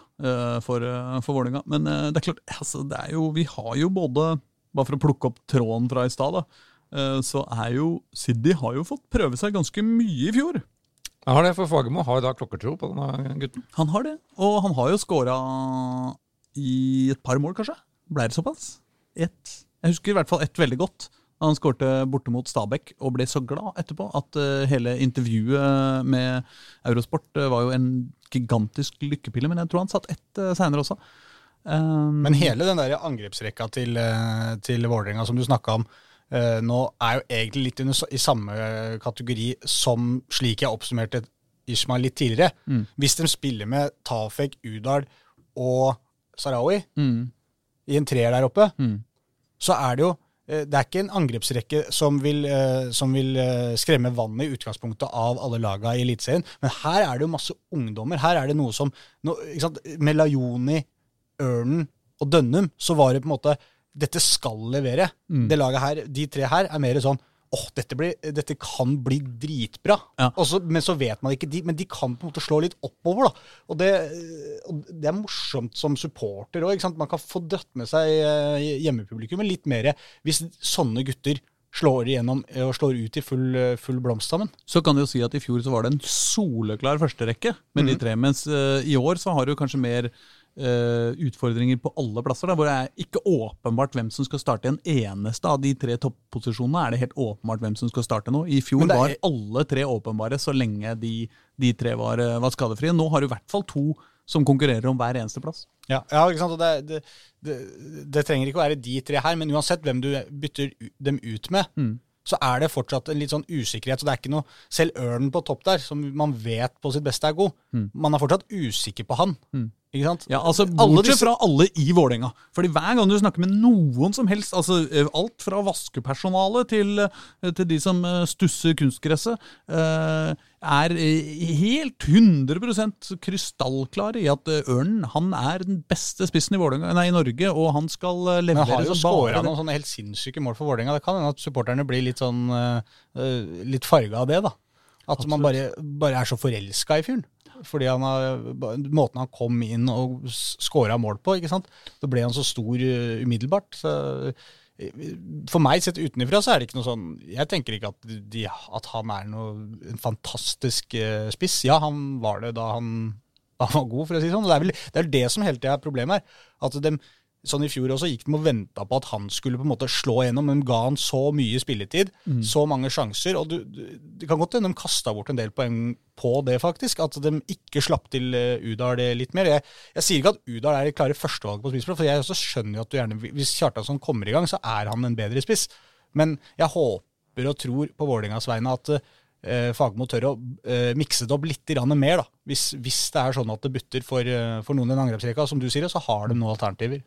for, for Vålerenga. Men det er klart, altså, det er jo, vi har jo både Bare for å plukke opp tråden fra i stad, da, så er jo Siddi har jo fått prøve seg ganske mye i fjor. Jeg har det, for Fagermo har da klokkertro på denne gutten. Han har det, og han har jo scora i et par mål, kanskje. Ble det såpass? Ett. Jeg husker i hvert fall ett veldig godt. Han skårte borte mot Stabæk og ble så glad etterpå at eh, hele intervjuet med Eurosport eh, var jo en gigantisk lykkepille. Men jeg tror han satt ett seinere også. Men hele den der angrepsrekka til, eh, til Vålerenga som du snakka om eh, nå, er jo egentlig litt under, i samme kategori som slik jeg oppsummerte Ishmael litt tidligere. Mm. Hvis de spiller med Tafek, Udal og Sarawi Mm. i en treer der oppe, Mm. så er det jo eh, det er ikke en angrepsrekke som vil, eh, som vil eh, skremme vannet i utgangspunktet av alle laga i Eliteserien, men her er det jo masse ungdommer. Her er det noe som no? Med Lajoni, Ørnen og Dønnum så var det på en måte Dette skal levere. Mm. Det laget her, De tre her er mer sånn åh, dette, dette kan bli dritbra. Ja. Også, men så vet man ikke de, men de kan på en måte slå litt oppover. da. Og det, og det er morsomt som supporter òg. Man kan få dratt med seg eh, hjemmepublikummet litt mer hvis sånne gutter slår igjennom eh, og slår ut i full, eh, full blomst sammen. Så kan du jo si at i fjor så var det en soleklar førsterekke med de Mhm. tre, mens i år så har du kanskje mer eh, utfordringer på alle plasser, da, hvor det er ikke åpenbart hvem som skal starte en eneste av de tre topposisjonene. Er det helt åpenbart hvem som skal starte nå? I fjor er- var alle tre åpenbare så lenge de, de tre var, eh, var skadefrie. Nå har du i hvert fall to som konkurrerer om hver eneste plass. Ja, ja ikke sant? Det, det, det, det trenger ikke å være de tre her, men uansett hvem du bytter dem ut med, Mm. så er det fortsatt en litt sånn usikkerhet. Så det er ikke noe Selv Ørnen på topp der, som man vet på sitt beste er god, Mm. man er fortsatt usikker på han. Mm. Ikke sant? Ja, altså Bortsett fra alle i Vålerenga. Fordi hver gang du snakker med noen som helst, altså eh, alt fra vaskepersonale til, eh, til de som eh, stusser kunstgresset, er helt 100% krystallklare i at Ørnen han er den beste spissen i, Vålinga, nei, i Norge, og han skal levere Men levere han har jo skåra noen sånne helt sinnssyke mål for Vålerenga. Det kan hende at supporterne blir litt sånn litt farga av det, da. At man bare, bare er så forelska i fyren. Fordi han har, måten han kom inn og skåra mål på, ikke sant. Da ble han så stor uh, umiddelbart. Så, eh, for meg sett utenfra så er det ikke noe sånn Jeg tenker ikke at, de, at han er noe, en fantastisk uh, spiss. Ja, han var det da han, da han var god, for å si det sånn. Det er vel det, er det som hele tida er problemet her. At dem, sånn I fjor også gikk de og venta på at han skulle på en måte slå gjennom. men De ga han så mye spilletid, Mm. så mange sjanser. og du, du, Det kan godt hende de kasta bort en del poeng på det, faktisk. At de ikke slapp til Udal det litt mer. Jeg, jeg sier ikke at Udal er det klare førstevalget på spissplass, for jeg også skjønner jo at du gjerne, hvis Kjartansson kommer i gang, så er han en bedre spiss. Men jeg håper og tror på Vålerengas vegne at eh, Fagermo tør å eh, mikse det opp litt grann mer. da. Hvis, hvis det er sånn at det butter for, eh, for noen i den angrepsrekka, som du sier, så har de noen alternativer.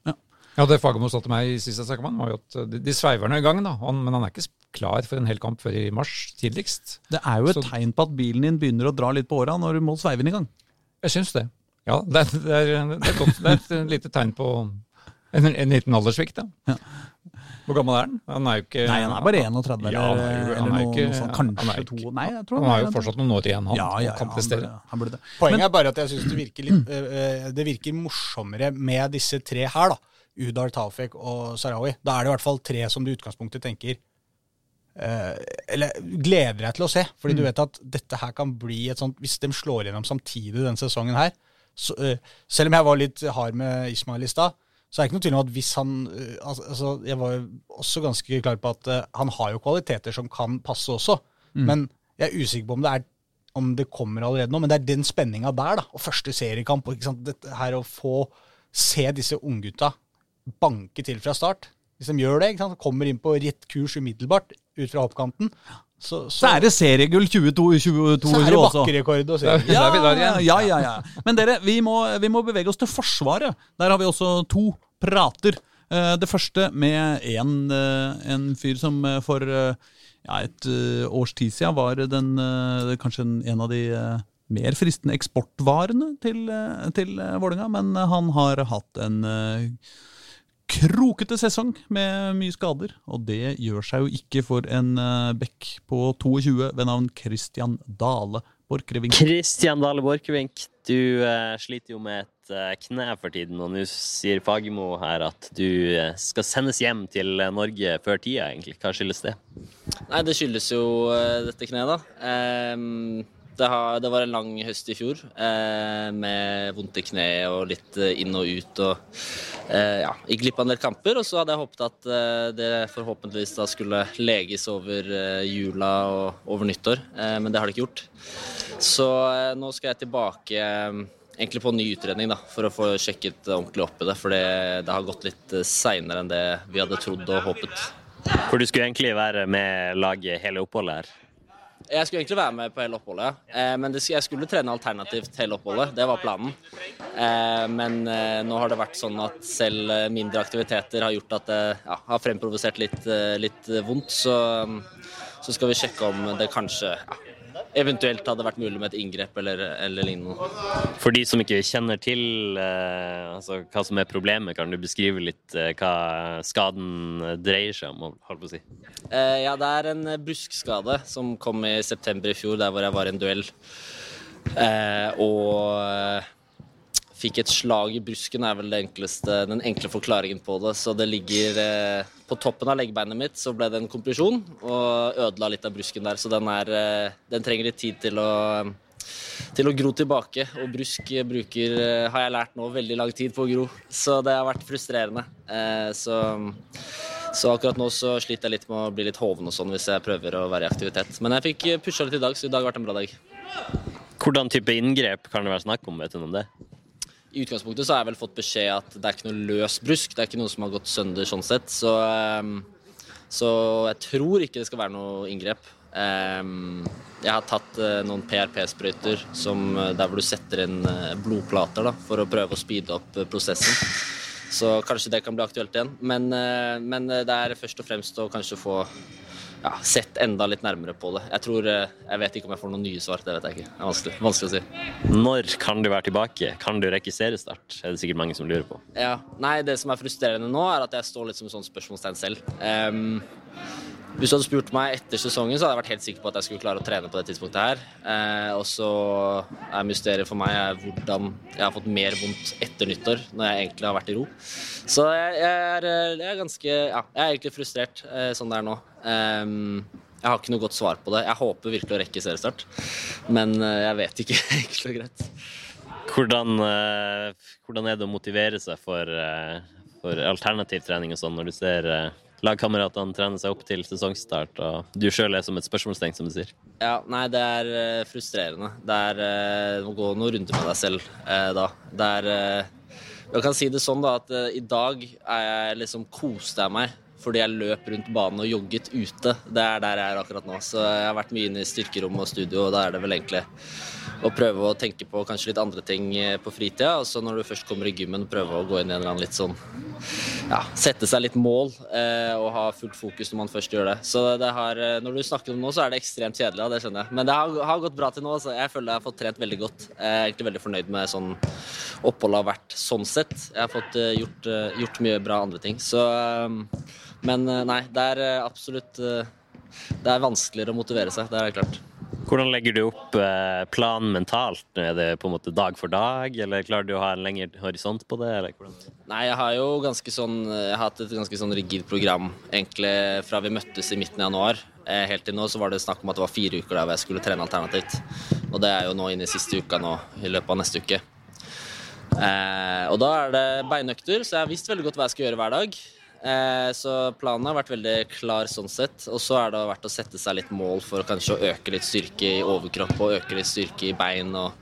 Ja, Det Fagermo sa til meg i siste med var jo at de, de sveiver nå i gang, da. Han, men han er ikke klar for en hel kamp før i mars tidligst. Det er jo et Så- tegn på at bilen din begynner å dra litt på åra når du må sveive den i gang. Jeg syns det. Ja, det er, det, er, det, er godt, det er et lite tegn på en, en liten alderssvikt, ja. Hvor gammel er han? Han er jo ikke Nei, han er bare 31 Ja, han er jo- eller, han er eller ikke- noe sånt. han Kanskje er to Nei, jeg tror Han har jo er- fortsatt noen år igjen, han, Ja, ja, ja, kan han prestere. burde- han burde det. Poenget Men- er bare at jeg syns det virker litt eh, eh, Det virker morsommere med disse tre her, da. Udal, Tafek og Sarawi. Da er det i hvert fall tre som du i utgangspunktet tenker eh, Eller gleder deg til å se. Fordi du Mm. vet at dette her kan bli et sånt Hvis de slår gjennom samtidig denne sesongen her så, eh, Selv om jeg var litt hard med Ismail i stad, så er det ikke noe tvil om at hvis han eh, altså, altså, Jeg var jo også ganske klar på at eh, han har jo kvaliteter som kan passe også. Mm. Men jeg er usikker på om det, er, om det kommer allerede nå. Men det er den spenninga der, da. Og første seriekamp. Ikke sant? Dette her å få se disse unggutta banke til fra start. Hvis de gjør det, ikke sant? kommer inn på rett kurs umiddelbart ut fra hoppkanten, så, Så er det seriegull 22-22 Så er det også. bakkerekord og seriegull. Ja, ja, ja, ja. Men dere, vi må, vi må bevege oss til Forsvaret. Der har vi også to prater. Eh, Det første med en, eh, en fyr som eh, for ja, et års tid siden var den, kanskje en, av de mer fristende eksportvarene til, til Vålerenga, men han har hatt en krokete sesong med mye skader, og det gjør seg jo ikke for en uh, bekk på 22 ved navn Christian Dale Borchgrevink. Kristian Dale Borchgrevink, du eh, sliter jo med et eh, kne for tiden, og nå sier Fagermo her at du eh, skal sendes hjem til eh, Norge før tida, egentlig. Hva skyldes det? Nei, det skyldes jo eh, dette kneet, da. Ehm, det, har, det var en lang høst i fjor eh, med vondt i kneet og litt eh, inn og ut. og eh, ja, Gikk glipp av en del kamper, og så hadde jeg håpet at eh, det forhåpentligvis da skulle leges over eh, jula og over nyttår, eh, men det har det ikke gjort. Så nå skal jeg tilbake egentlig på en ny utredning da, for å få sjekket ordentlig opp i det. For det, det har gått litt seinere enn det vi hadde trodd og håpet. For du skulle egentlig være med laget hele oppholdet her. Jeg skulle egentlig være med på hele oppholdet. Eh, men jeg skulle trene alternativt hele oppholdet. Det var planen. Eh, men eh, nå har det vært sånn at selv mindre aktiviteter har gjort at det ja, har fremprovosert litt, litt vondt. Så, så skal vi sjekke om det kanskje ja, eventuelt hadde vært mulig med et inngrep eller, eller lignende. For de som ikke kjenner til eh, altså, hva som er problemet, kan du beskrive litt eh, hva skaden dreier seg om? holdt på å si? Eh, ja, det er en bruskskade som kom i september i fjor, der hvor jeg var i en duell. Eh, og eh, fikk et slag i brusken, er vel enkleste, den enkle forklaringen på det. Så det ligger eh, På toppen av leggebeinet mitt så ble det en kompresjon og ødela litt av brusken der. Så den, er, eh, den trenger litt tid til å til å gro tilbake. Og brusk bruker, eh, har jeg lært nå, veldig lang tid på å gro. Så det har vært frustrerende. Eh, så, så akkurat nå så sliter jeg litt med å bli litt hoven og sånn hvis jeg prøver å være i aktivitet. Men jeg fikk pusha litt i dag, så i dag har vært en bra dag. Hvordan type inngrep kan det være snakk om? vet du noe om det? I utgangspunktet så har jeg vel fått beskjed at det er ikke noe løs brusk. Det er ikke noe som har gått sønder sånn sett. Så, ehm, så jeg tror ikke det skal være noe inngrep. Ehm, Jeg har tatt eh, noen PRP-sprøyter eh, der hvor du setter inn eh, blodplater da, for å prøve å speede opp prosessen. Så kanskje det kan bli aktuelt igjen. Men, men det er først og fremst å kanskje få ja, sett enda litt nærmere på det. Jeg tror, eh, jeg vet ikke om jeg får noen nye svar. Det vet jeg ikke. Det er vanskelig, vanskelig å si. Når kan du være tilbake? Kan du rekke seriestart? Er det sikkert mange som lurer på. Ja, nei, Det som er frustrerende nå, er at jeg står litt som et sånt spørsmålstegn selv. Um, hvis du hadde spurt meg etter sesongen, så hadde jeg vært helt sikker på at jeg skulle klare å trene på det tidspunktet her. Eh, og så er mysteriet for meg er hvordan jeg har fått mer vondt etter nyttår, når jeg egentlig har vært i ro. Så jeg, jeg, er, eh, jeg er ganske Ja, jeg er egentlig frustrert eh, sånn det er nå. Ehm, jeg har ikke noe godt svar på det. Jeg håper virkelig å rekke seriestart, men eh, jeg vet ikke enkelt og greit. Hvordan, eh, hvordan er det å motivere seg for, eh, for alternativ trening og sånn, når du ser lagkameratene trener seg opp til sesongstart, og du sjøl er som et spørsmålstegn, som du sier? Ja, nei, det er frustrerende. Det er eh, å gå noen runder med deg selv da. Det er Jeg kan si det sånn da, at i dag er jeg liksom koste jeg meg fordi jeg løp rundt banen og jogget ute. Det er der jeg er akkurat nå. Så jeg har vært mye inne i styrkerom og studio, og da er det vel egentlig å prøve å tenke på kanskje litt andre ting eh, på fritida. Og så når du først kommer i gymmen, prøve å gå inn i en eller annen litt sånn ja, sette seg litt mål eh, og ha fullt fokus når man først gjør det. Så det har, eh, når du snakker om det nå, så er det ekstremt kjedelig, ja, det skjønner jeg. Men det har, har gått bra til nå. Så jeg føler jeg har fått trent veldig godt. Jeg er egentlig veldig fornøyd med sånn oppholdet har vært sånn sett. Jeg har fått eh, gjort, gjort mye bra andre ting. Så eh, Men eh, nei, det er eh, absolutt eh, Det er vanskeligere å motivere seg, det er klart. Hvordan legger du opp planen mentalt? Er det på en måte dag for dag, eller klarer du å ha en lengre horisont på det? Eller? Nei, jeg har jo ganske sånn Jeg har hatt et ganske sånn rigid program egentlig fra vi møttes i midten av januar. Helt til nå så var det snakk om at det var fire uker der hvor jeg skulle trene alternativt. Og det er jo nå inne i siste uka nå, i løpet av neste uke. Eh, og da er det beinøkter, så jeg har visst veldig godt hva jeg skal gjøre hver dag. Eh, så planen har vært veldig klar sånn sett. Og så er det vært å sette seg litt mål for kanskje å øke litt styrke i overkropp og øke litt styrke i bein. Og,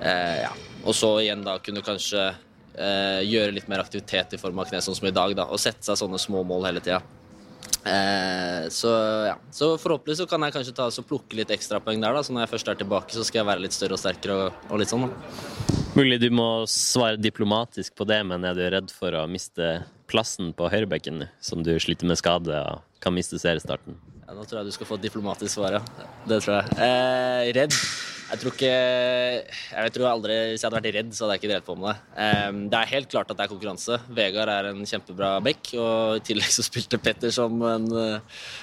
eh, ja. og så igjen da kunne kanskje eh, gjøre litt mer aktivitet i form av kne, sånn som i dag. da, Og sette seg sånne små mål hele tida. Eh, så ja, så forhåpentlig så kan jeg kanskje ta og plukke litt ekstrapoeng der. da, Så når jeg først er tilbake, så skal jeg være litt større og sterkere og, og litt sånn. da. Mulig du må svare diplomatisk på det, men er du redd for å miste plassen på høyrebekken, som du sliter med skade og kan miste seriestarten? Ja, nå tror jeg du skal få et diplomatisk svar, ja. Det tror jeg. Eh, redd? Jeg tror ikke Jeg tror aldri Hvis jeg hadde vært redd, så hadde jeg ikke drevet på med det. Eh, det er helt klart at det er konkurranse. Vegard er en kjempebra back, og i tillegg så spilte Petter som en,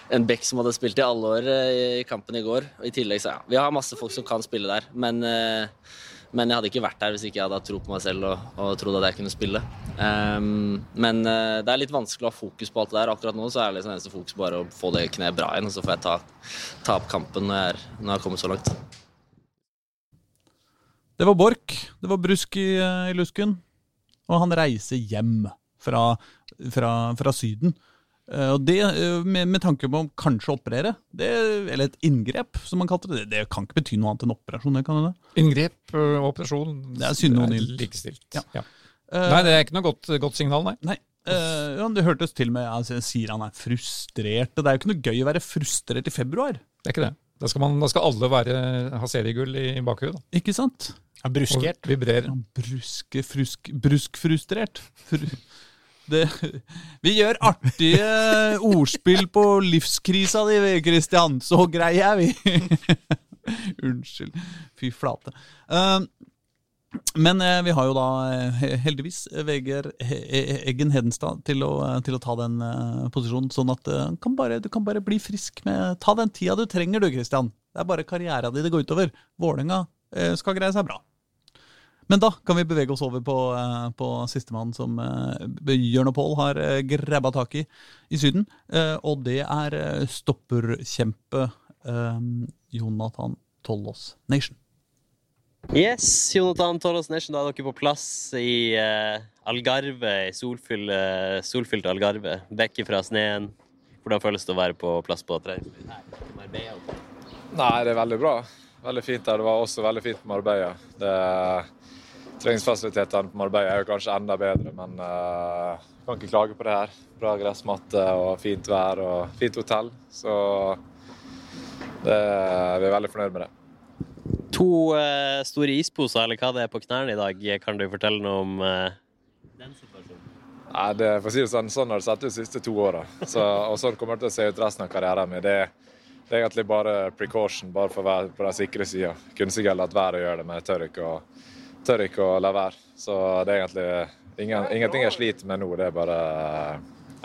en back som hadde spilt i alle år eh, i kampen i går. Og i tillegg så ja, Vi har masse folk som kan spille der, men eh, men jeg hadde ikke vært der hvis ikke jeg hadde hatt tro på meg selv og, og trodd at jeg kunne spille. Um, men uh, det er litt vanskelig å ha fokus på alt det der. Akkurat nå så er det liksom eneste fokus bare å få det kneet bra igjen, og så får jeg ta, ta opp kampen når jeg, er, når jeg har kommet så langt. Det var Borch. Det var brusk i, i lusken. Og han reiser hjem fra, fra, fra Syden. Uh, og det, uh, med, med, tanke på å kanskje operere, det, eller et inngrep, som man kalte det, det kan ikke bety noe annet enn operasjon? det kan det? Inngrep og operasjon det er synonymt. likestilt. Ja. Ja. Uh, nei, det er ikke noe godt, godt signal, nei. nei. ja, det hørtes til med altså, sier han er frustrert. Det er jo ikke noe gøy å være frustrert i februar. Det er ikke det. Da skal, man, da skal alle være, ha seriegull i bakhuet. Ikke sant? Ja, bruskert. Og vibrerer. Bruske, frusk, bruskfrustrert. Fru det, vi gjør artige ordspill på livskrisa di, Kristian. Så greie er vi. Unnskyld. Fy flate. Uh, men uh, vi har jo da uh, heldigvis Vegard Eggen Hedenstad til å, til å ta den posisjonen. Sånn at kan bare, du kan bare bli frisk med Ta den tida du trenger, du, Kristian. Det er bare karriera di det går utover. Vålerenga skal greie seg bra. Men da kan vi bevege oss over på, uh, på sistemann som Bjørn og Pål har uh, grabba tak i i Syden. Og det er stopperkjempe Jonathan Tollås Nation. Yes, Jonathan Tollås Nation, da er dere på plass i Algarve, i solfylte, solfylt Algarve. Vekk fra sneen. Hvordan føles det å være på plass på tre? Nei, det er veldig bra. Veldig fint der. Det var også veldig fint på Marbella. Det Treningsfasilitetene på Marbella er jo kanskje enda bedre, men uh, kan ikke klage på det her. Bra gressmatte og fint vær og fint hotell. Så det, vi er veldig fornøyd med det. To uh, store isposer, eller hva det er på knærne i dag. Kan du fortelle noe om uh, den situasjonen? Nei, det, for å si det sånn, sånn har det sett ut de siste to åra. Så, og sånn kommer det til å se ut resten av karrieren min. Det, det, er egentlig bare precaution, bare for å være på den sikre sida. Kunne sikkert latt være å gjøre det, men jeg tør ikke å tør ikke å la være. Så det er egentlig ingen, ingenting jeg sliter med nå. Det er bare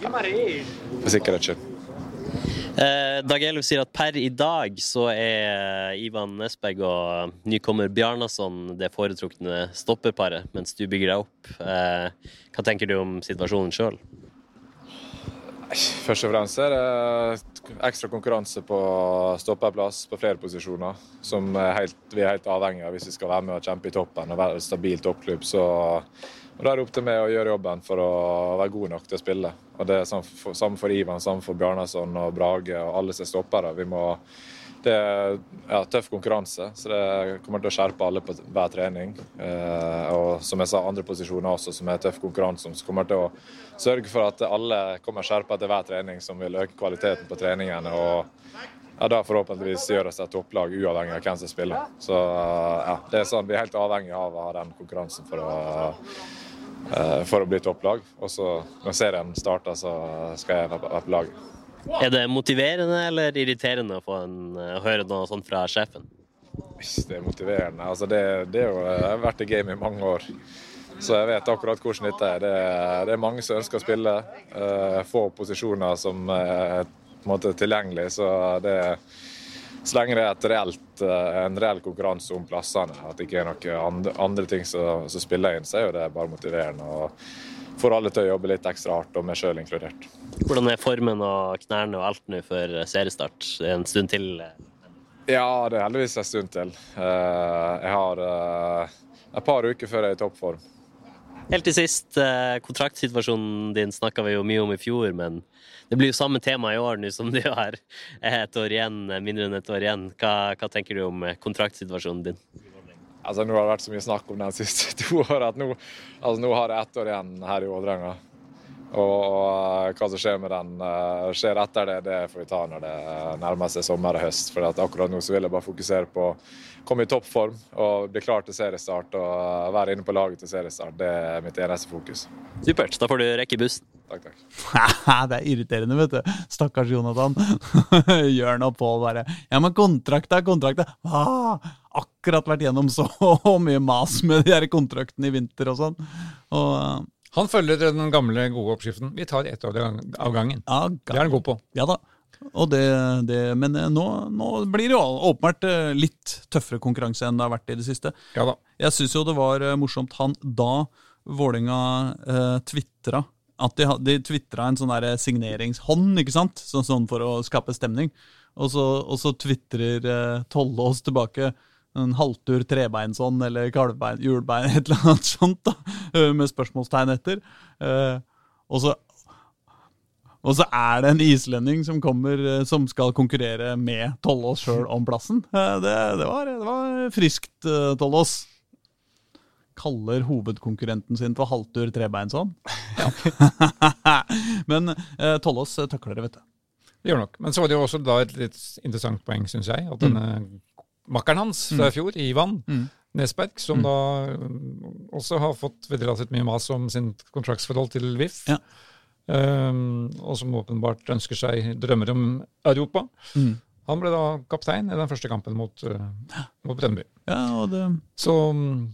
ja, for sikkerhets skyld. Eh, Dag Eluf sier at per i dag så er Ivan Nesberg og nykommer Bjarnason det foretrukne stopperparet, mens du bygger deg opp. Eh, hva tenker du om situasjonen sjøl? Først og fremst er det ekstra konkurranse på stopperplass på flere posisjoner, som er helt, vi er helt avhengig av hvis vi skal være med og kjempe i toppen og være et stabil toppklubb. Så Da er det opp til meg å gjøre jobben for å være god nok til å spille. Og Det er samme for Ivan, samme for Bjarnason og Brage og alle som er stoppere. Vi må det er ja, tøff konkurranse, så det kommer til å skjerpe alle på hver trening. Eh, og som jeg sa, andre posisjoner også som er tøff konkurranse, som kommer til å sørge for at alle kommer skjerpa til hver trening, som vil øke kvaliteten på treningene. og ja, da forhåpentligvis gjør oss et topplag uavhengig av hvem som spiller. Så ja, det er sånn, Vi er helt avhengig av å ha den konkurransen for å, eh, for å bli topplag. Og så når serien starter, så skal jeg være på laget. Er det motiverende eller irriterende å, en, å høre noe sånt fra sjefen? Hvis Det er motiverende. Altså det, det jo, jeg har vært i game i mange år. Så jeg vet akkurat hvordan dette er. Det, det er mange som ønsker å spille. Uh, få posisjoner som er en måte tilgjengelig. Så, det, så lenge det er reelt, uh, en reell konkurranse om plassene, at det ikke er noen andre, andre ting som, som, spiller inn, så er jo det bare motiverende. Og får alle til å jobbe litt ekstra hardt, og meg sjøl inkludert. Hvordan er formen og knærne og alt nå før seriestart? Det er en stund til? Ja, det er heldigvis en stund til. Eh, jeg har eh, et par uker før jeg er i toppform. Helt til sist, eh, kontraktsituasjonen din snakka vi jo mye om i fjor, men det blir jo samme tema i år nå som det har et år igjen, mindre enn et år igjen. Hva, hva tenker du om eh, kontraktsituasjonen din? Altså, nå har det vært så mye snakk om den siste to åra at nå, altså, nå har jeg ett år igjen her i Vålerenga. Og, og hva som skjer med den eh, skjer etter det, det får vi ta når det nærmer seg sommer og høst. For at akkurat nå så vil jeg bare fokusere på å komme i toppform og bli klar til seriestart. Og være inne på laget til seriestart. Det er mitt eneste fokus. Supert. Da får du rekke bussen. Takk, takk. det er irriterende, vet du. Stakkars Jonathan. Jørn og Pål bare Ja, men kontrakta, kontrakta. Ah, akkurat vært gjennom så mye mas med de her kontraktene i vinter og sånn. Og eh, Han følger den gamle, gode oppskriften. Vi tar ett år av gangen. Det er han god på. Ja da. Og det, det, men eh, nå, nå blir det jo åpenbart eh, litt tøffere konkurranse enn det har vært i det siste. Ja da. Jeg syns jo det var morsomt han da Vålinga eh, tvitra at de, de tvitra en sånn der signeringshånd, ikke sant? Sånn, sånn for å skape stemning. Og så, og så tvitrer eh, Tollås tilbake en halvtur trebeinshånd eller kalvbein, hjulbein, et eller annet sånt, da, eh, med spørsmålstegn etter. Eh, og så og så er det en islending som kommer eh, som skal konkurrere med Tollås sjøl om plassen. Det, det, var, det var friskt, Tollås. Kaller hovedkonkurrenten sin for halvtur trebeinshånd. Ja. Men Tollås takler det, vet du. Det gjør nok. Men så var det jo også da et litt interessant poeng, syns jeg, at denne makkeren hans fra i fjor, Ivan Mm. Nesberg, som da mm, også har fått veldig relativt mye mas om sin kontraktsforhold til VIF, um, og som åpenbart ønsker seg drømmer om Europa. Mm. Han ble da kaptein i den første kampen mot, uh, mot Brøndby. Ja, og det... Så um,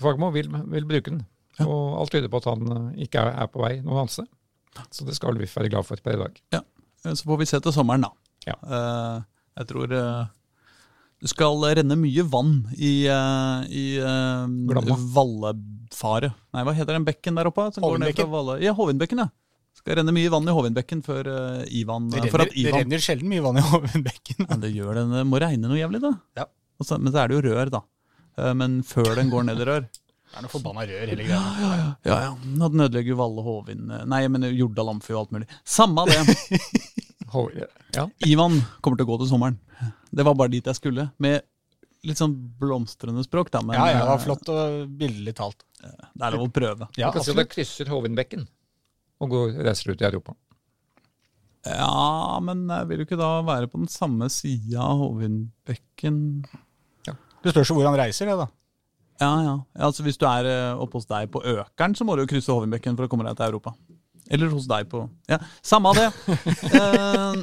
Fagermo vil, vil bruke den. Og alt tyder på at han uh, ikke er, er på vei noe annet sted. Så det skal VIF være glad for per i dag. Ja, eh, Så får vi se til sommeren, da. Ja. Uh, jeg tror eh, det skal renne mye vann i, uh, i uh, Vallefaret. Nei, hva heter den bekken der oppe? som går ned Hovinbekken. Ja, Hovinbekken, ja. Skal renne mye vann i Hovinbekken før uh, Ivan Det for renner, Ivan, det renner sjelden mye vann i hovindbekken. Ja, det gjør det. Det må regne noe jævlig, da. Ja. Så- men så er det jo rør, da. Eh, men før den går ned i rør Det er noe forbanna rør, hele greia. Ja, ja. ja. ja, ja. den ødelegger Valle Hovin eh, Nei, men Jordal Amfi og alt mulig. Samme det. ja. Ivan kommer til å gå til sommeren. Det var bare dit jeg skulle. Med litt sånn blomstrende språk, da. Men, ja, ja, det var eh, flott og billig talt. Det er lov å prøve. Ja, du kan si at det krysser Hovinbekken og går, reiser ut i Europa. Ja, men jeg vil jo ikke da være på den samme sida av Hovinbekken Det spørs jo hvor han reiser, det, da. Ja, ja. ja altså, hvis du er eh, oppe hos deg på Økeren, så må du jo krysse Hovinbekken for å komme deg til Europa. Eller hos deg på Ja, samme av det. uh?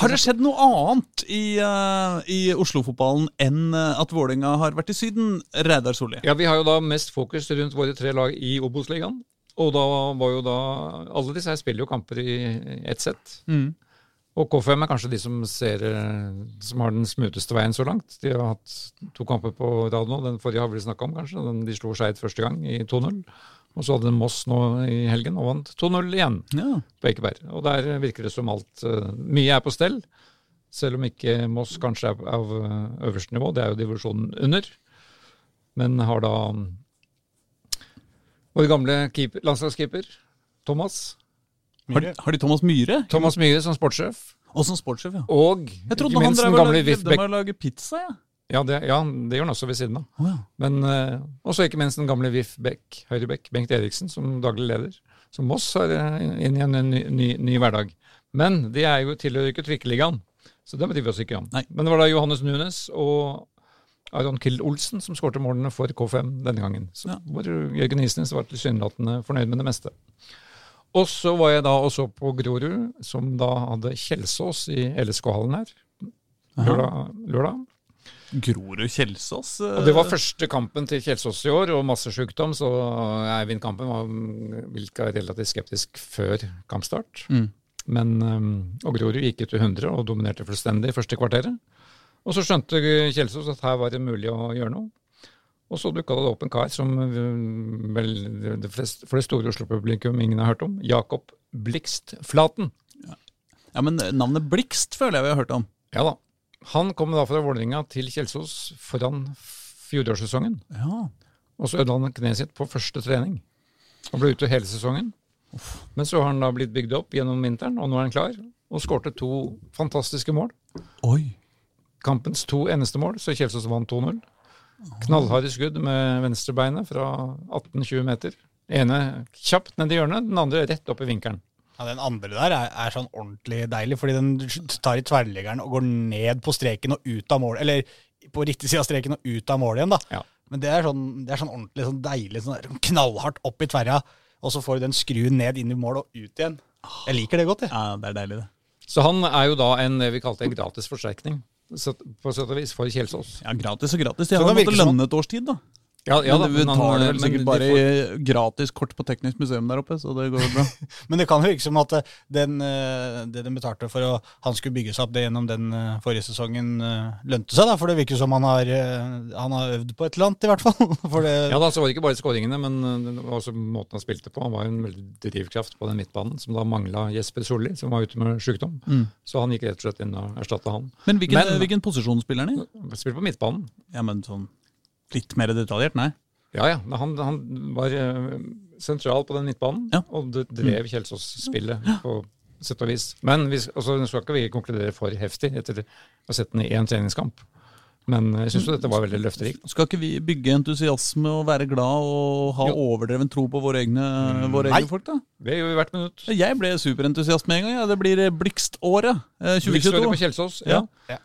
Har det skjedd noe annet i, uh, i Oslo-fotballen enn eh, at Vålerenga har vært i Syden, Reidar Solli? Ja, Vi har jo da mest fokus rundt våre tre lag i Obos-ligaen. Og da var jo da Alle disse her spiller jo kamper i ett sett. Mm. Og K5 er kanskje de som ser Som har den smuteste veien så langt. De har hatt to kamper på rad nå. Den forrige har vi snakka om, kanskje. Den de slo Skeid første gang i 2-0. Og så hadde de Moss nå i helgen og vant 2-0 igjen Ja. på Ekeberg. Og der virker det som alt eh, Mye er på stell. Selv om ikke Moss kanskje er av eh, øverste nivå. Det er jo divisjonen under. Men har da mm, vår gamle keeper, landslagskeeper Thomas. Har de, har de Thomas Myhre? Thomas Myhre som sportssjef. Og som sportssjef, ja. Og Jeg ikke han minst den gamle lagde- Jeg trodde han drev å lage pizza, ja. Ja, det, ja, det gjør han også ved siden av. Oh, ja. Men eh, også ikke minst den gamle VIF Beck, Høyrebekk, Bengt Eriksen, som daglig leder. Som Moss har eh, inn i en ny, ny, ny hverdag. Men de er jo tilhører ikke Trikkeligaen, så det bryr vi oss ikke om. Men det var da Johannes Nunes og Aron Kild Olsen som skårte målene for K5 denne gangen. Så hvor Jørgen Isnes var tilsynelatende fornøyd med det meste. Og så var jeg da også på Grorud, som da hadde Kjelsås i LSK-hallen her. Lørdag. lørdag. Grorud Kjelsås? eh, Og Det var første kampen til Kjelsås i år, og masse sykdom, så Eivind Kampen var virka relativt skeptisk før kampstart. Mm. Men, um, og Grorud gikk ut til 100 og dominerte fullstendig i første kvarteret. Og så skjønte Kjelsås at her var det mulig å gjøre noe. Og så dukka det opp en kar som uh, vel det flest, for det store Oslo-publikum ingen har hørt om. Jakob Blikst Flaten. Ja, men navnet Blikst føler jeg vi har hørt om. Ja da. Han kom da fra Vålerenga til Kjelsås foran fjorårssesongen. Ja. Og så ødela han kneet sitt på første trening. Og ble ute hele sesongen. Men så har han da blitt bygd opp gjennom vinteren, og nå er han klar. Og skårte to fantastiske mål. Oi. Kampens to eneste mål, så Kjelsås vant 2-0. Knallharde skudd med venstrebeinet fra 18-20 meter. Ene kjapt ned i hjørnet, den andre rett opp i vinkelen. Ja, Den andre der er, er sånn ordentlig deilig, fordi den tar i tverrleggeren og går ned på streken og ut av mål. Eller på riktig side av streken og ut av mål igjen, da. Men det er sånn, det er sånn ordentlig sånn deilig, sånn knallhardt opp i tverra, og så får du den skruen ned inn i mål og ut igjen. Jeg liker det godt, jeg. Ja, det er deilig, det. Så han er jo da en vi kalte en gratis forsterkning, på sett og vis, for Kjelsås. Ja, gratis og gratis. De Så har det jo måttet lønne et års tid, da. Ja, ja men men han- betaler vel sikkert bare får... gratis kort på Teknisk museum der oppe, så det går bra. Men det kan jo virke som at eh, den, eh, det de betalte for å han skulle bygge seg opp det gjennom den eh, forrige sesongen, eh, lønte seg, da. For det virker som han har, eh, han har øvd på et eller annet, i hvert fall. Det, Ja da, så var det ikke bare skåringene, men også måten han spilte på. Han var en veldig drivkraft på den midtbanen, som da mangla Jesper Solli, som var ute med sykdom. Mm. Så han gikk rett og slett inn og erstatta han. Men hvilken, hvilken posisjon spiller han i? Spiller på midtbanen. Ja, men sånn litt mer detaljert, nei? Ja, ja. Han, han var uh, sentral på den midtbanen, og det drev Kjelsås-spillet på sett og vis. Men vi, altså, nå skal ikke vi konkludere for heftig etter å ha sett den i én treningskamp. Men jeg syns jo dette var veldig løfterikt. Skal ikke vi bygge entusiasme og være glad og ha overdreven tro på våre egne, våre egne folk, da? Det gjør vi hvert minutt. Jeg ble superentusiast med en gang. Ja. Det blir eh, Blikståret eh, 2022. Blikståret på Kjelsås, ja.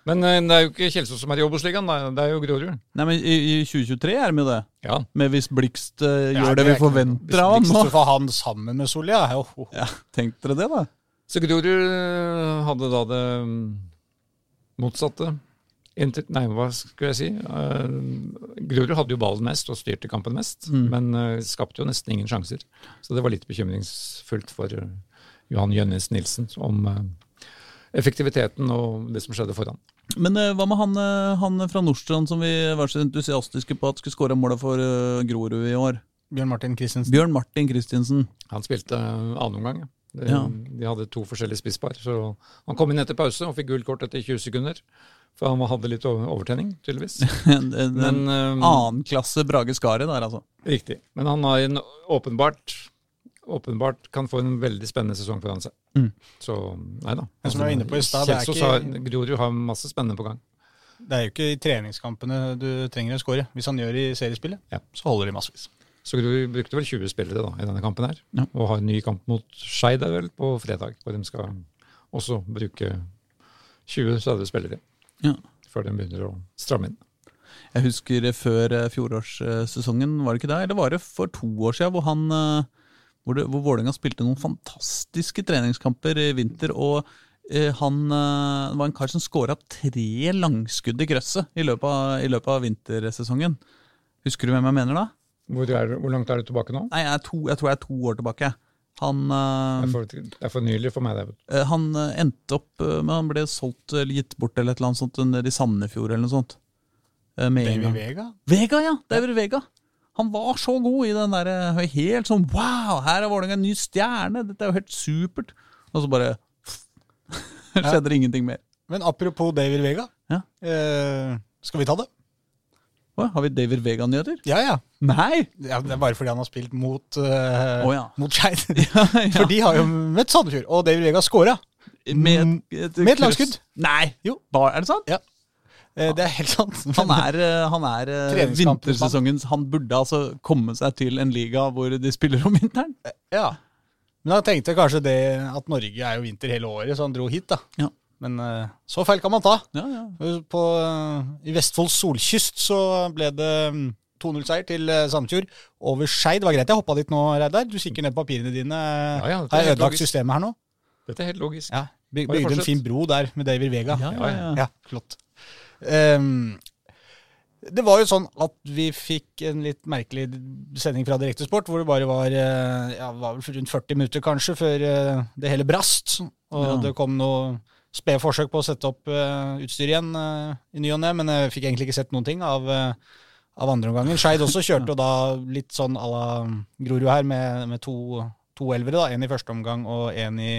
Men eh, det er jo ikke Kjelsås som er i Obos-ligaen, det er jo Grorud. Nei, men i, i 2023 er de jo det. Ja. Men hvis Blikst eh, Ja, gjør det, er vi forventer av ham Hvis Blikst får han sammen med Solja, ja. Jo, jo. ja, Tenk dere det, da. Så Grorud eh, hadde da det mm, motsatte. Inter nei, hva skulle jeg si? Uh, Grorud hadde jo ballen mest og styrte kampen mest, Mm. men uh, skapte jo nesten ingen sjanser. Så det var litt bekymringsfullt for eh, Johan Jønnes Nilsen om uh, effektiviteten og det som skjedde foran. Men hva med han, han fra Nordstrand som vi var så entusiastiske på at skulle skåre målet for Grorud i år? Bjørn Martin Christensen. Bjørn Martin Christensen. Han spilte uh, annen omgang. ja. Det, Ja. De hadde to forskjellige spisspar. Så han kom inn etter pause og fikk gult kort etter 20 sekunder. For han hadde litt overtenning, tydeligvis. En, en, Men, en eh, annen klasse Brage Skaret der, altså. Riktig. Men han har en åpenbart åpenbart kan få en veldig spennende sesong foran seg. Mm. Så nei da. Men som jeg var inne på i stad, det er ikke- har- Grorud har masse spennende på gang. Det er jo ikke i treningskampene du trenger å score. Hvis han gjør i seriespillet, så holder de massevis. Så Grorud brukte vel 20 spillere da, i denne kampen her. Og har en ny kamp mot Skeid på fredag, hvor de skal også bruke 20-30 spillere. Ja. Før den begynner å stramme inn. Jeg husker før eh, fjorårssesongen, var det ikke det? Eller var det for to år siden, hvor han eh, hvor, det, hvor Vålerenga spilte noen fantastiske treningskamper i vinter, og eh, han det var en kar som skåra tre langskudd i krøsset i løpet av, i løpet av vintersesongen. Husker du hvem jeg mener da? Hvor, er, hvor langt er du tilbake nå? Nei, jeg, to, jeg tror jeg er to år tilbake. Han, eh, Det er for, det er for nylig for meg. det. eh, han eh, endte opp med Han ble solgt eller gitt bort eller et eller annet sånt nede i Sandefjord eller noe sånt. David gang. Vega? Vega, ja! David Vega. Han var så god i den derre Helt sånn wow, her er Vålerenga en ny stjerne! Dette er jo helt supert! Og så bare skjedde det ingenting mer. Men apropos David Vega. Ja. Eh, skal vi ta det? Å, har vi David Vega-nyheter? Ja, ja. Nei! Ja, det er bare fordi han har spilt mot, uh, oh, ja. mot Skeid. For de har jo møtt Sandefjord, og David Vega scora. Med, Med et langskudd. Nei! Jo. Er det sant? Ja. Eh, Det er helt sant. Han er, eh, han er vintersesongens Han burde altså komme seg til en liga hvor de spiller om vinteren. Ja. Men han tenkte kanskje det at Norge er jo vinter hele året, så han dro hit, da. Ja. Men eh, så feil kan man ta. Ja, ja. På, eh, I Vestfolds solkyst så ble det mm, 2-0-seier til eh, Sandefjord over Skeid. Det var greit jeg hoppa dit nå, Reidar. Du kikker ned på papirene dine. Ja, ja, Har jeg ødelagt systemet her nå? Dette er helt logisk. Ja. By bygde en fin bro der med David Vega. Ja, ja, ja. ja flott. Um, det var jo sånn at vi fikk en litt merkelig sending fra Direktesport, hvor det bare var, ja, var rundt 40 minutter kanskje før det hele brast. Og Ja. det kom noe spede forsøk på å sette opp uh, utstyr igjen uh, i ny og ne, men jeg fikk egentlig ikke sett noen ting av, uh, av andreomgangen. Skeid også kjørte jo da litt sånn à la Grorud her, med, med to, to elvere. da, En i første omgang og en i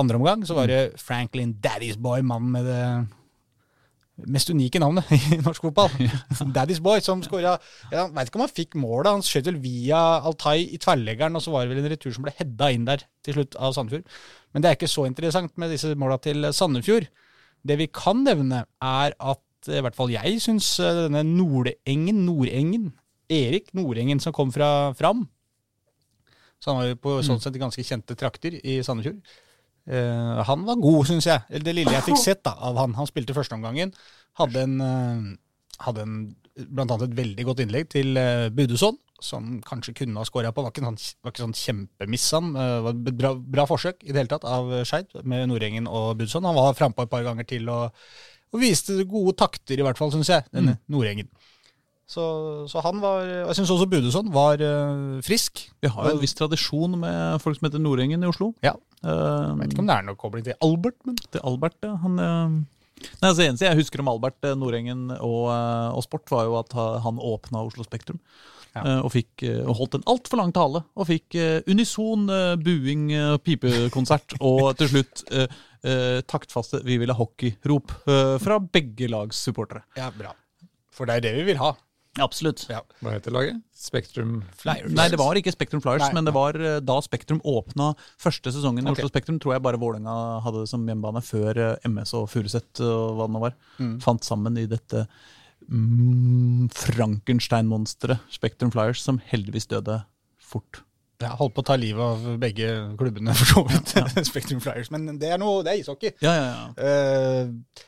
andre omgang. Så var det Franklin Daddy's Boy, mannen med det mest unike navnet i norsk fotball. Daddy's Boy, som skåra Jeg veit ikke om han fikk målet. Han skjøt vel via Altai i tverrleggeren, og så var det vel en retur som ble hedda inn der til slutt av Sandefjord. Men det er ikke så interessant med disse måla til Sandefjord. Det vi kan nevne, er at i hvert fall jeg syns denne Nordengen, Nordengen, Erik Nordengen som kom fra Fram Så han var jo på sånn sett ganske kjente trakter i Sandefjord. Uh, han var god, syns jeg. Eller det lille jeg fikk sett da, av han. Han spilte førsteomgangen. Hadde en, uh, hadde en blant annet et veldig godt innlegg til uh, Budusson, som kanskje kunne ha skåra på. Var ikke sånn, var ikke sånn kjempemiss, han. Uh, var et bra, bra, forsøk i det hele tatt av Skeid med Nordengen og Budson. Han var frampå et par ganger til og, og, viste gode takter, i hvert fall, syns jeg, denne mm. Nordengen. Så, så, han var Jeg syns også Budusson var uh, frisk. Vi har jo en viss tradisjon med folk som heter Nordengen i Oslo. Ja. Uh, vet ikke om det er noe kobling til Albert, men Til Albert, ja. Han uh, Nei, altså eneste jeg husker om Albert Nordengen og, og, sport, var jo at han åpna Oslo Spektrum. Ja. Og, fikk, holdt en altfor lang tale. Og fikk unison buing, pipekonsert og til slutt taktfaste 'Vi vil ha hockey'-rop fra begge lags supportere. Ja, bra. For det er det vi vil ha. Absolutt. Ja. Hva heter laget? Spektrum Flyers? Nei, det var ikke Spektrum Flyers, Nei. men det var eh, da Spektrum åpna første sesongen i okay. Oslo Spektrum. Tror jeg bare Vålerenga hadde det som hjemmebane før eh, MS og Furuset og hva det nå var. Mm. Fant sammen i dette mm, Frankenstein-monsteret Spektrum Flyers, som heldigvis døde fort. Ja, holdt på å ta livet av begge klubbene, for så vidt. Ja. Spektrum Flyers. Men det er noe, det er ishockey. Ja, ja, ja. Uh,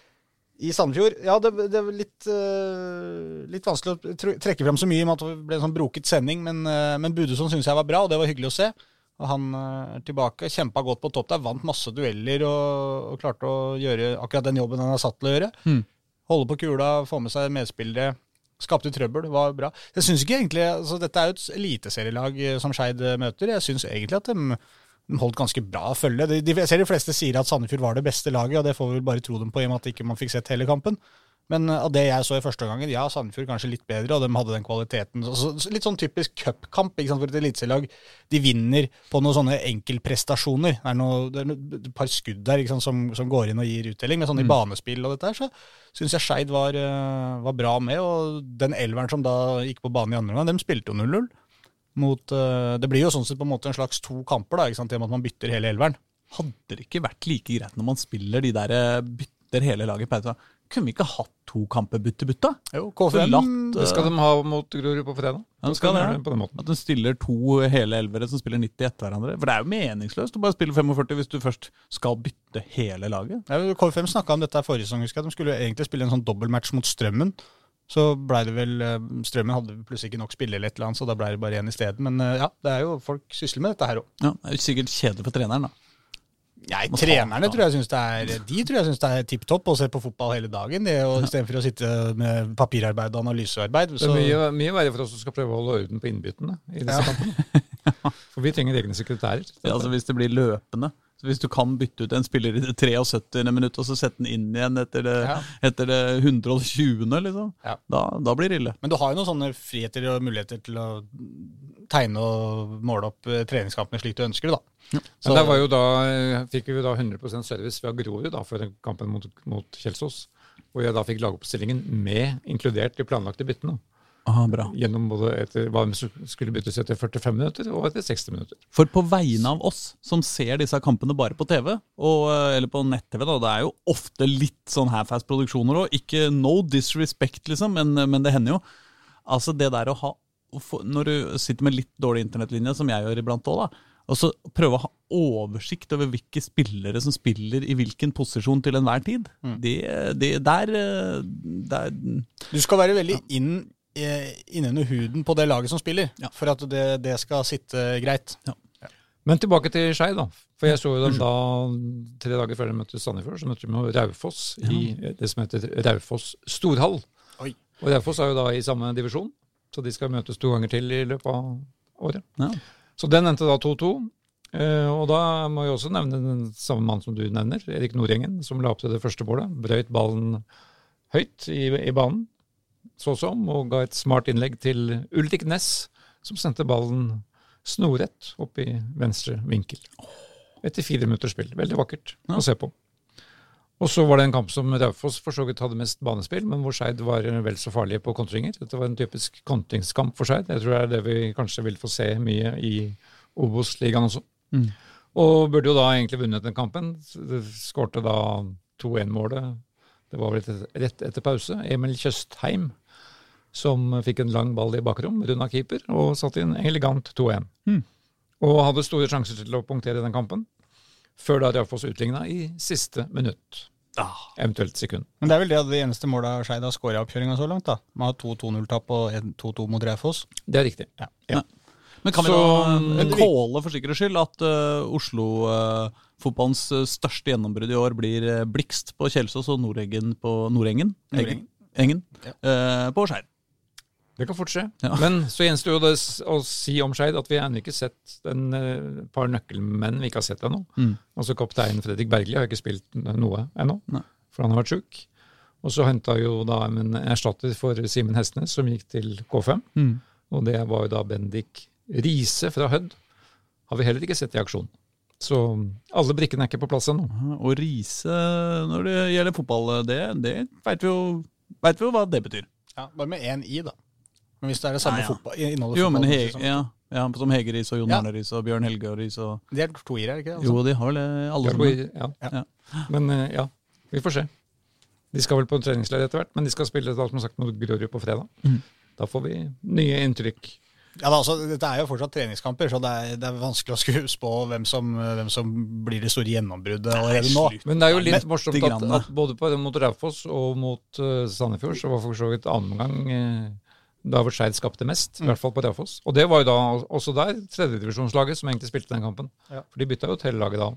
i Sandefjord. Ja, det, det er litt, uh, litt, vanskelig å trekke frem så mye i og med at det ble en sånn broket sending, men, uh, men Budesson syns jeg var bra, og det var hyggelig å se. Og Han er tilbake, kjempa godt på topp der, vant masse dueller og, og, klarte å gjøre akkurat den jobben han er satt til å gjøre. Mm. Holde på kula, få med seg medspillere. Skapte trøbbel, var bra. Jeg synes ikke egentlig, altså Dette er jo et eliteserielag som Skeid møter. Jeg syns egentlig at de de holdt ganske bra følge. De, de, jeg ser de fleste sier at Sandefjord var det beste laget, og det får vi vel bare tro dem på i og med at ikke man fikk sett hele kampen. Men eh, av det jeg så i første gangen, ja, Sandefjord kanskje litt bedre, og de hadde den kvaliteten. Så, litt sånn typisk cupkamp for et eliteserielag. De vinner på noen sånne enkeltprestasjoner. Det er, noe, det er noe, et par skudd der sant, som, som, går inn og gir uttelling. Men sånn mm. i banespill og dette her, så syns jeg Skeid var, eh, var, bra med. Og den elveren som da gikk på banen i andre omgang, dem spilte jo 0-0 mot uh, Det blir jo sånn sett på en måte en slags to kamper, da, ikke sant, i og med at man bytter hele elveren. Hadde det ikke vært like greit når man spiller de der eh, bytter hele laget på Kunne vi ikke hatt to kamper bytte-bytte? Jo, K5 latt, Det skal de ha mot Grorud på fredag. Ja, skal det, på den måten. At de stiller to hele elvere som spiller 90 etter hverandre. For det er jo meningsløst å bare spille 45 hvis du først skal bytte hele laget. Ja, K5 snakka om dette forrige sesong, husker jeg. De skulle egentlig spille en sånn dobbeltmatch mot Strømmen. Så blei det vel eh, Strømmen hadde plutselig ikke nok spillere, eller et eller annet, så da blei det bare én isteden. Men eh, ja, det er jo folk sysler med dette her òg. Ja, det er jo sikkert kjedelig for treneren, da. Nei, trenerne tror jeg synes det er De tror jeg syns det er tipp topp å se på fotball hele dagen. det ja. Istedenfor å sitte med papirarbeid og analysearbeid. Så. Det er mye, mye verre for oss som skal prøve å holde orden på innbyttene i disse ja. kampene. For vi trenger egne sekretærer. Ja, altså Hvis det blir løpende så Hvis du kan bytte ut en spiller i det 73. minutt og så sette den inn igjen etter det, ja. etter det 120., liksom, ja. da, da, blir det ille. Men du har jo noen sånne friheter og muligheter til å tegne og måle opp eh, treningskampene slik du ønsker det, da. Ja. Så, Men der var jo da, eh, fikk vi jo da 100% service fra Grorud da, for kampen mot, mot Kjelsås. Hvor jeg da fikk lagoppstillingen med inkludert de planlagte byttene. Aha, bra. Gjennom både etter hva skulle byttes etter 45 minutter og etter 60 minutter. For på vegne av oss som ser disse kampene bare på TV, og, eh, eller på nett-TV, da, det er jo ofte litt sånn half-ass-produksjoner òg. Ikke no disrespect, liksom, men, men, det hender jo. Altså det der å ha Når du sitter med litt dårlig internettlinje, som jeg gjør iblant òg, da. Og så prøve å ha oversikt over hvilke spillere som spiller i hvilken posisjon til enhver tid. Mm. Det, det der, eh, der Du skal være veldig inn innunder huden på det laget som spiller, ja. for at det, det, skal sitte greit. Ja. Men tilbake til Skei, da. For jeg så jo dem da tre dager før de møtte Sandefjord. Så møtte de Raufoss ja. i det som heter Raufoss storhall. Oi. Og Raufoss er jo da i samme divisjon, så de skal møtes to ganger til i løpet av året. Ja. Så den endte da 2-2. Uh, og da må jeg også nevne den samme mannen som du nevner, Erik Nordengen, som la opp til det første målet. Brøyt ballen høyt i, i banen så som, og ga et smart innlegg til Ulrik Næss, som sendte ballen snorrett opp i venstre vinkel. Etter fire minutters spill. Veldig vakkert ja. å se på. Og så var det en kamp som Raufoss for så vidt hadde mest banespill, men hvor Skeid var vel så farlige på kontringer. Dette var en typisk kontringskamp for Skeid. Jeg tror det er det vi kanskje vil få se mye i Obos-ligaen også. Mm. Og burde jo da egentlig vunnet den kampen. Skårte da 2-1-målet. Det var vel rett etter pause. Emil Tjøstheim som fikk en lang ball i bakrom, runda keeper, og satte inn elegant 2-1. Mm. Og hadde store sjanser til å punktere den kampen. Før da Raufoss utligna i siste minutt. Eventuelt sekund. Men det er vel det, de eneste målet Skeid har skåra i oppkjøringa så langt? da. Man har to 2-0-tap og 2-2 mot Raufoss. Det er riktig. Ja. Ja. Men kan vi da kåle for sikkerhets skyld at uh, Oslo-fotballens største gjennombrudd i år blir uh, Blikst på Kjelsås og Nordengen på Nordengen? Nordengen. Engen. eh, på Skeid. Det kan fort skje. Ja. Men så gjenstår jo det å si om Skeid at vi har ennå ikke sett en uh, par nøkkelmenn vi ikke har sett ennå. Mm. Altså kaptein Fredrik Bergli har ikke spilt noe ennå, for han har vært sjuk. Og så henta jo da en erstatter for Simen Hestnes, som gikk til K5. Mm. Og det var jo da Bendik Riise fra Hødd. Har vi heller ikke sett i aksjon. Så alle brikkene er ikke på plass ennå. Og Riise, når det gjelder fotball, det, det veit vi, jo- vet vi jo hva det betyr. Ja, Bare med én i, da. Men hvis det er det samme Ja, ja. fotball, innholdet Jo, men fotball, he, liksom. ja, ja, som Hege Riis og Jon Ja. Arne Riis og Bjørn Helge og Riis og De er to i-er, er det ikke det? Jo, de har vel det, alle Ja, sammen. ja. Ja. Men eh, ja, vi får se. De skal vel på en treningsleir etter hvert, men de skal spille da, som sagt mot Grorud på fredag. Mm. Da får vi nye inntrykk. Ja, da, altså, Dette er jo fortsatt treningskamper, så det er, det er vanskelig å skulle spå hvem som, hvem som blir det store gjennombruddet allerede nå. Men det er jo litt Nei, morsomt at, at både på, mot Raufoss og mot uh, Sandefjord så var for så vidt annen gang uh, da hvor Skeid skapte mest, i Mm. hvert fall på Raufoss. Og det var jo da også der tredjedivisjonslaget som egentlig spilte den kampen. Ja. For de bytta jo til laget da.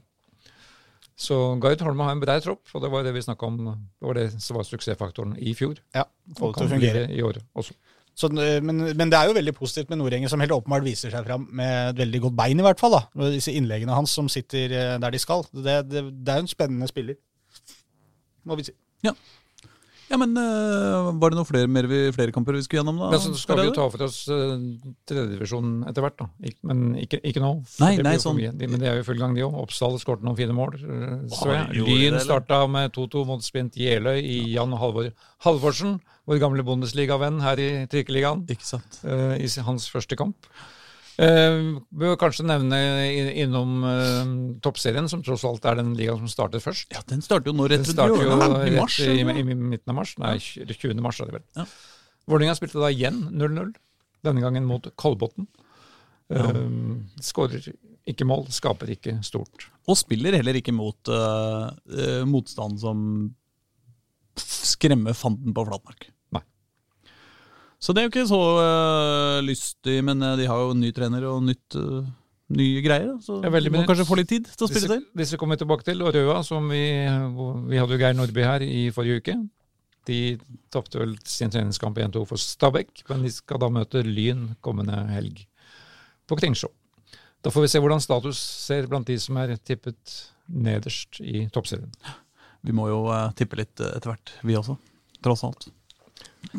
Så Gard Holme har en brei tropp, og det var det vi snakka om. Det var det som var suksessfaktoren i fjor. Ja, og å kan fungere. i år også. Så, men, men det er jo veldig positivt med Nordengen, som helt åpenbart viser seg fram med et veldig godt bein, i hvert fall. da. Med disse innleggene hans som sitter eh, der de skal. Det, det, det er jo en spennende spiller, må vi si. Ja. Ja, men uh, var det noen flere, mer, vi- flere kamper vi skulle gjennom, da? Ja, så skal vi jo ta for oss uh, tredjedivisjonen etter hvert, da. Ik men ikke, ikke nå. Nei, nei, sånn. De, men det er jo i full gang, de òg. Oppsal skåret noen fine mål. eh, Så jeg. Lyn starta med 2-2 mot Spint Jeløy i Jan Halvor Halvorsen, vår gamle Bundesliga-venn her i Trikkeligaen. Eh, I hans første kamp. Uh, bør kanskje nevne innom eh, toppserien, som tross alt er den ligaen som startet først. Ja, Den starter jo nå rett Den jo i, i rett mars, i, i, midten av mars. Nei, 20. mars er det vel. Ja. Vålerenga spilte da igjen 0-0, denne gangen mot Kolbotn. Ja. Uh, Skårer ikke mål, skaper ikke stort. Og spiller heller ikke mot øh, motstand som skremmer fanden på flatmark. Så det er jo ikke så uh, lystig, men øh, de har jo ny trener og nytt, uh, nye greier. Så ja, veldig må kanskje få litt tid til å spille disse, til. Disse kommer vi tilbake til. Og Røa, som vi, vi hadde jo Geir Nordby her i forrige uke. De tapte vel sin treningskamp 1-2 for Stabæk, men de skal da møte Lyn kommende helg på Kringsjå. Da får vi se hvordan status ser blant de som er tippet nederst i toppserien. Vi må jo tippe litt etter hvert, vi også. Tross alt.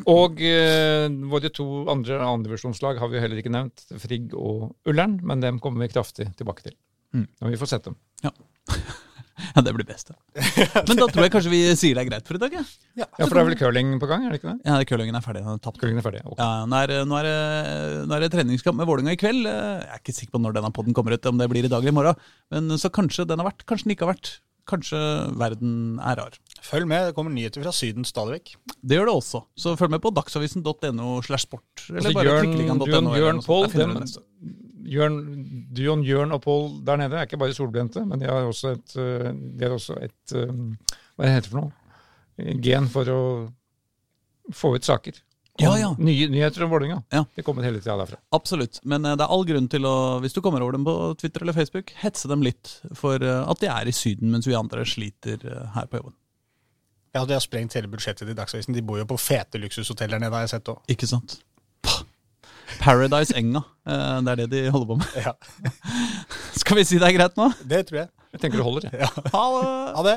Og eh, våre to andre andredivisjonslag har vi heller ikke nevnt, Frigg og Ullern, men dem kommer vi kraftig tilbake til Mm. når vi får sett dem. Ja. ja, det blir best, Da. Men da tror jeg kanskje vi sier det er greit for i dag, Ja, Ja, for det er vel curling på gang, er det ikke det? Ja, curlingen er ferdig. Den er tapt. Curlingen er ferdig, ok. Ja, nå, er, nå, er nå er det treningskamp med Vålinga i kveld. Jeg er ikke sikker på når denne podden kommer ut, om det blir i dag eller i morgen. Men så kanskje den har vært, kanskje den ikke har vært. Kanskje verden er rar. Følg med, det kommer nyheter fra Syden stadig vekk. Det gjør det også. Så følg med på dagsavisen.no slash sport. Eller Altså, bare Jørn, Jørn, Dion, Jørn og Pål der nede er ikke bare solbrente, men de har også et, eh, de har også et eh, Hva heter det for noe? Gen for å få ut saker. Ja, ja. Nye nyheter om Vålerenga. Ja. Det kommer hele tida derfra. Absolutt. Men eh, det er all grunn til å, hvis du kommer over dem på Twitter eller Facebook, hetse dem litt for eh, at de er i Syden, mens vi andre sliter eh, her på jobben. Ja, De har sprengt hele budsjettet til Dagsavisen. De bor jo på fete luksushoteller nede, har jeg sett òg. Ikke sant? Paradise Enga. Det er det de holder på med. Ja. Skal vi si det er greit nå? Det tror jeg. Jeg tenker det holder, jeg. Ja. Ha det! Ha det.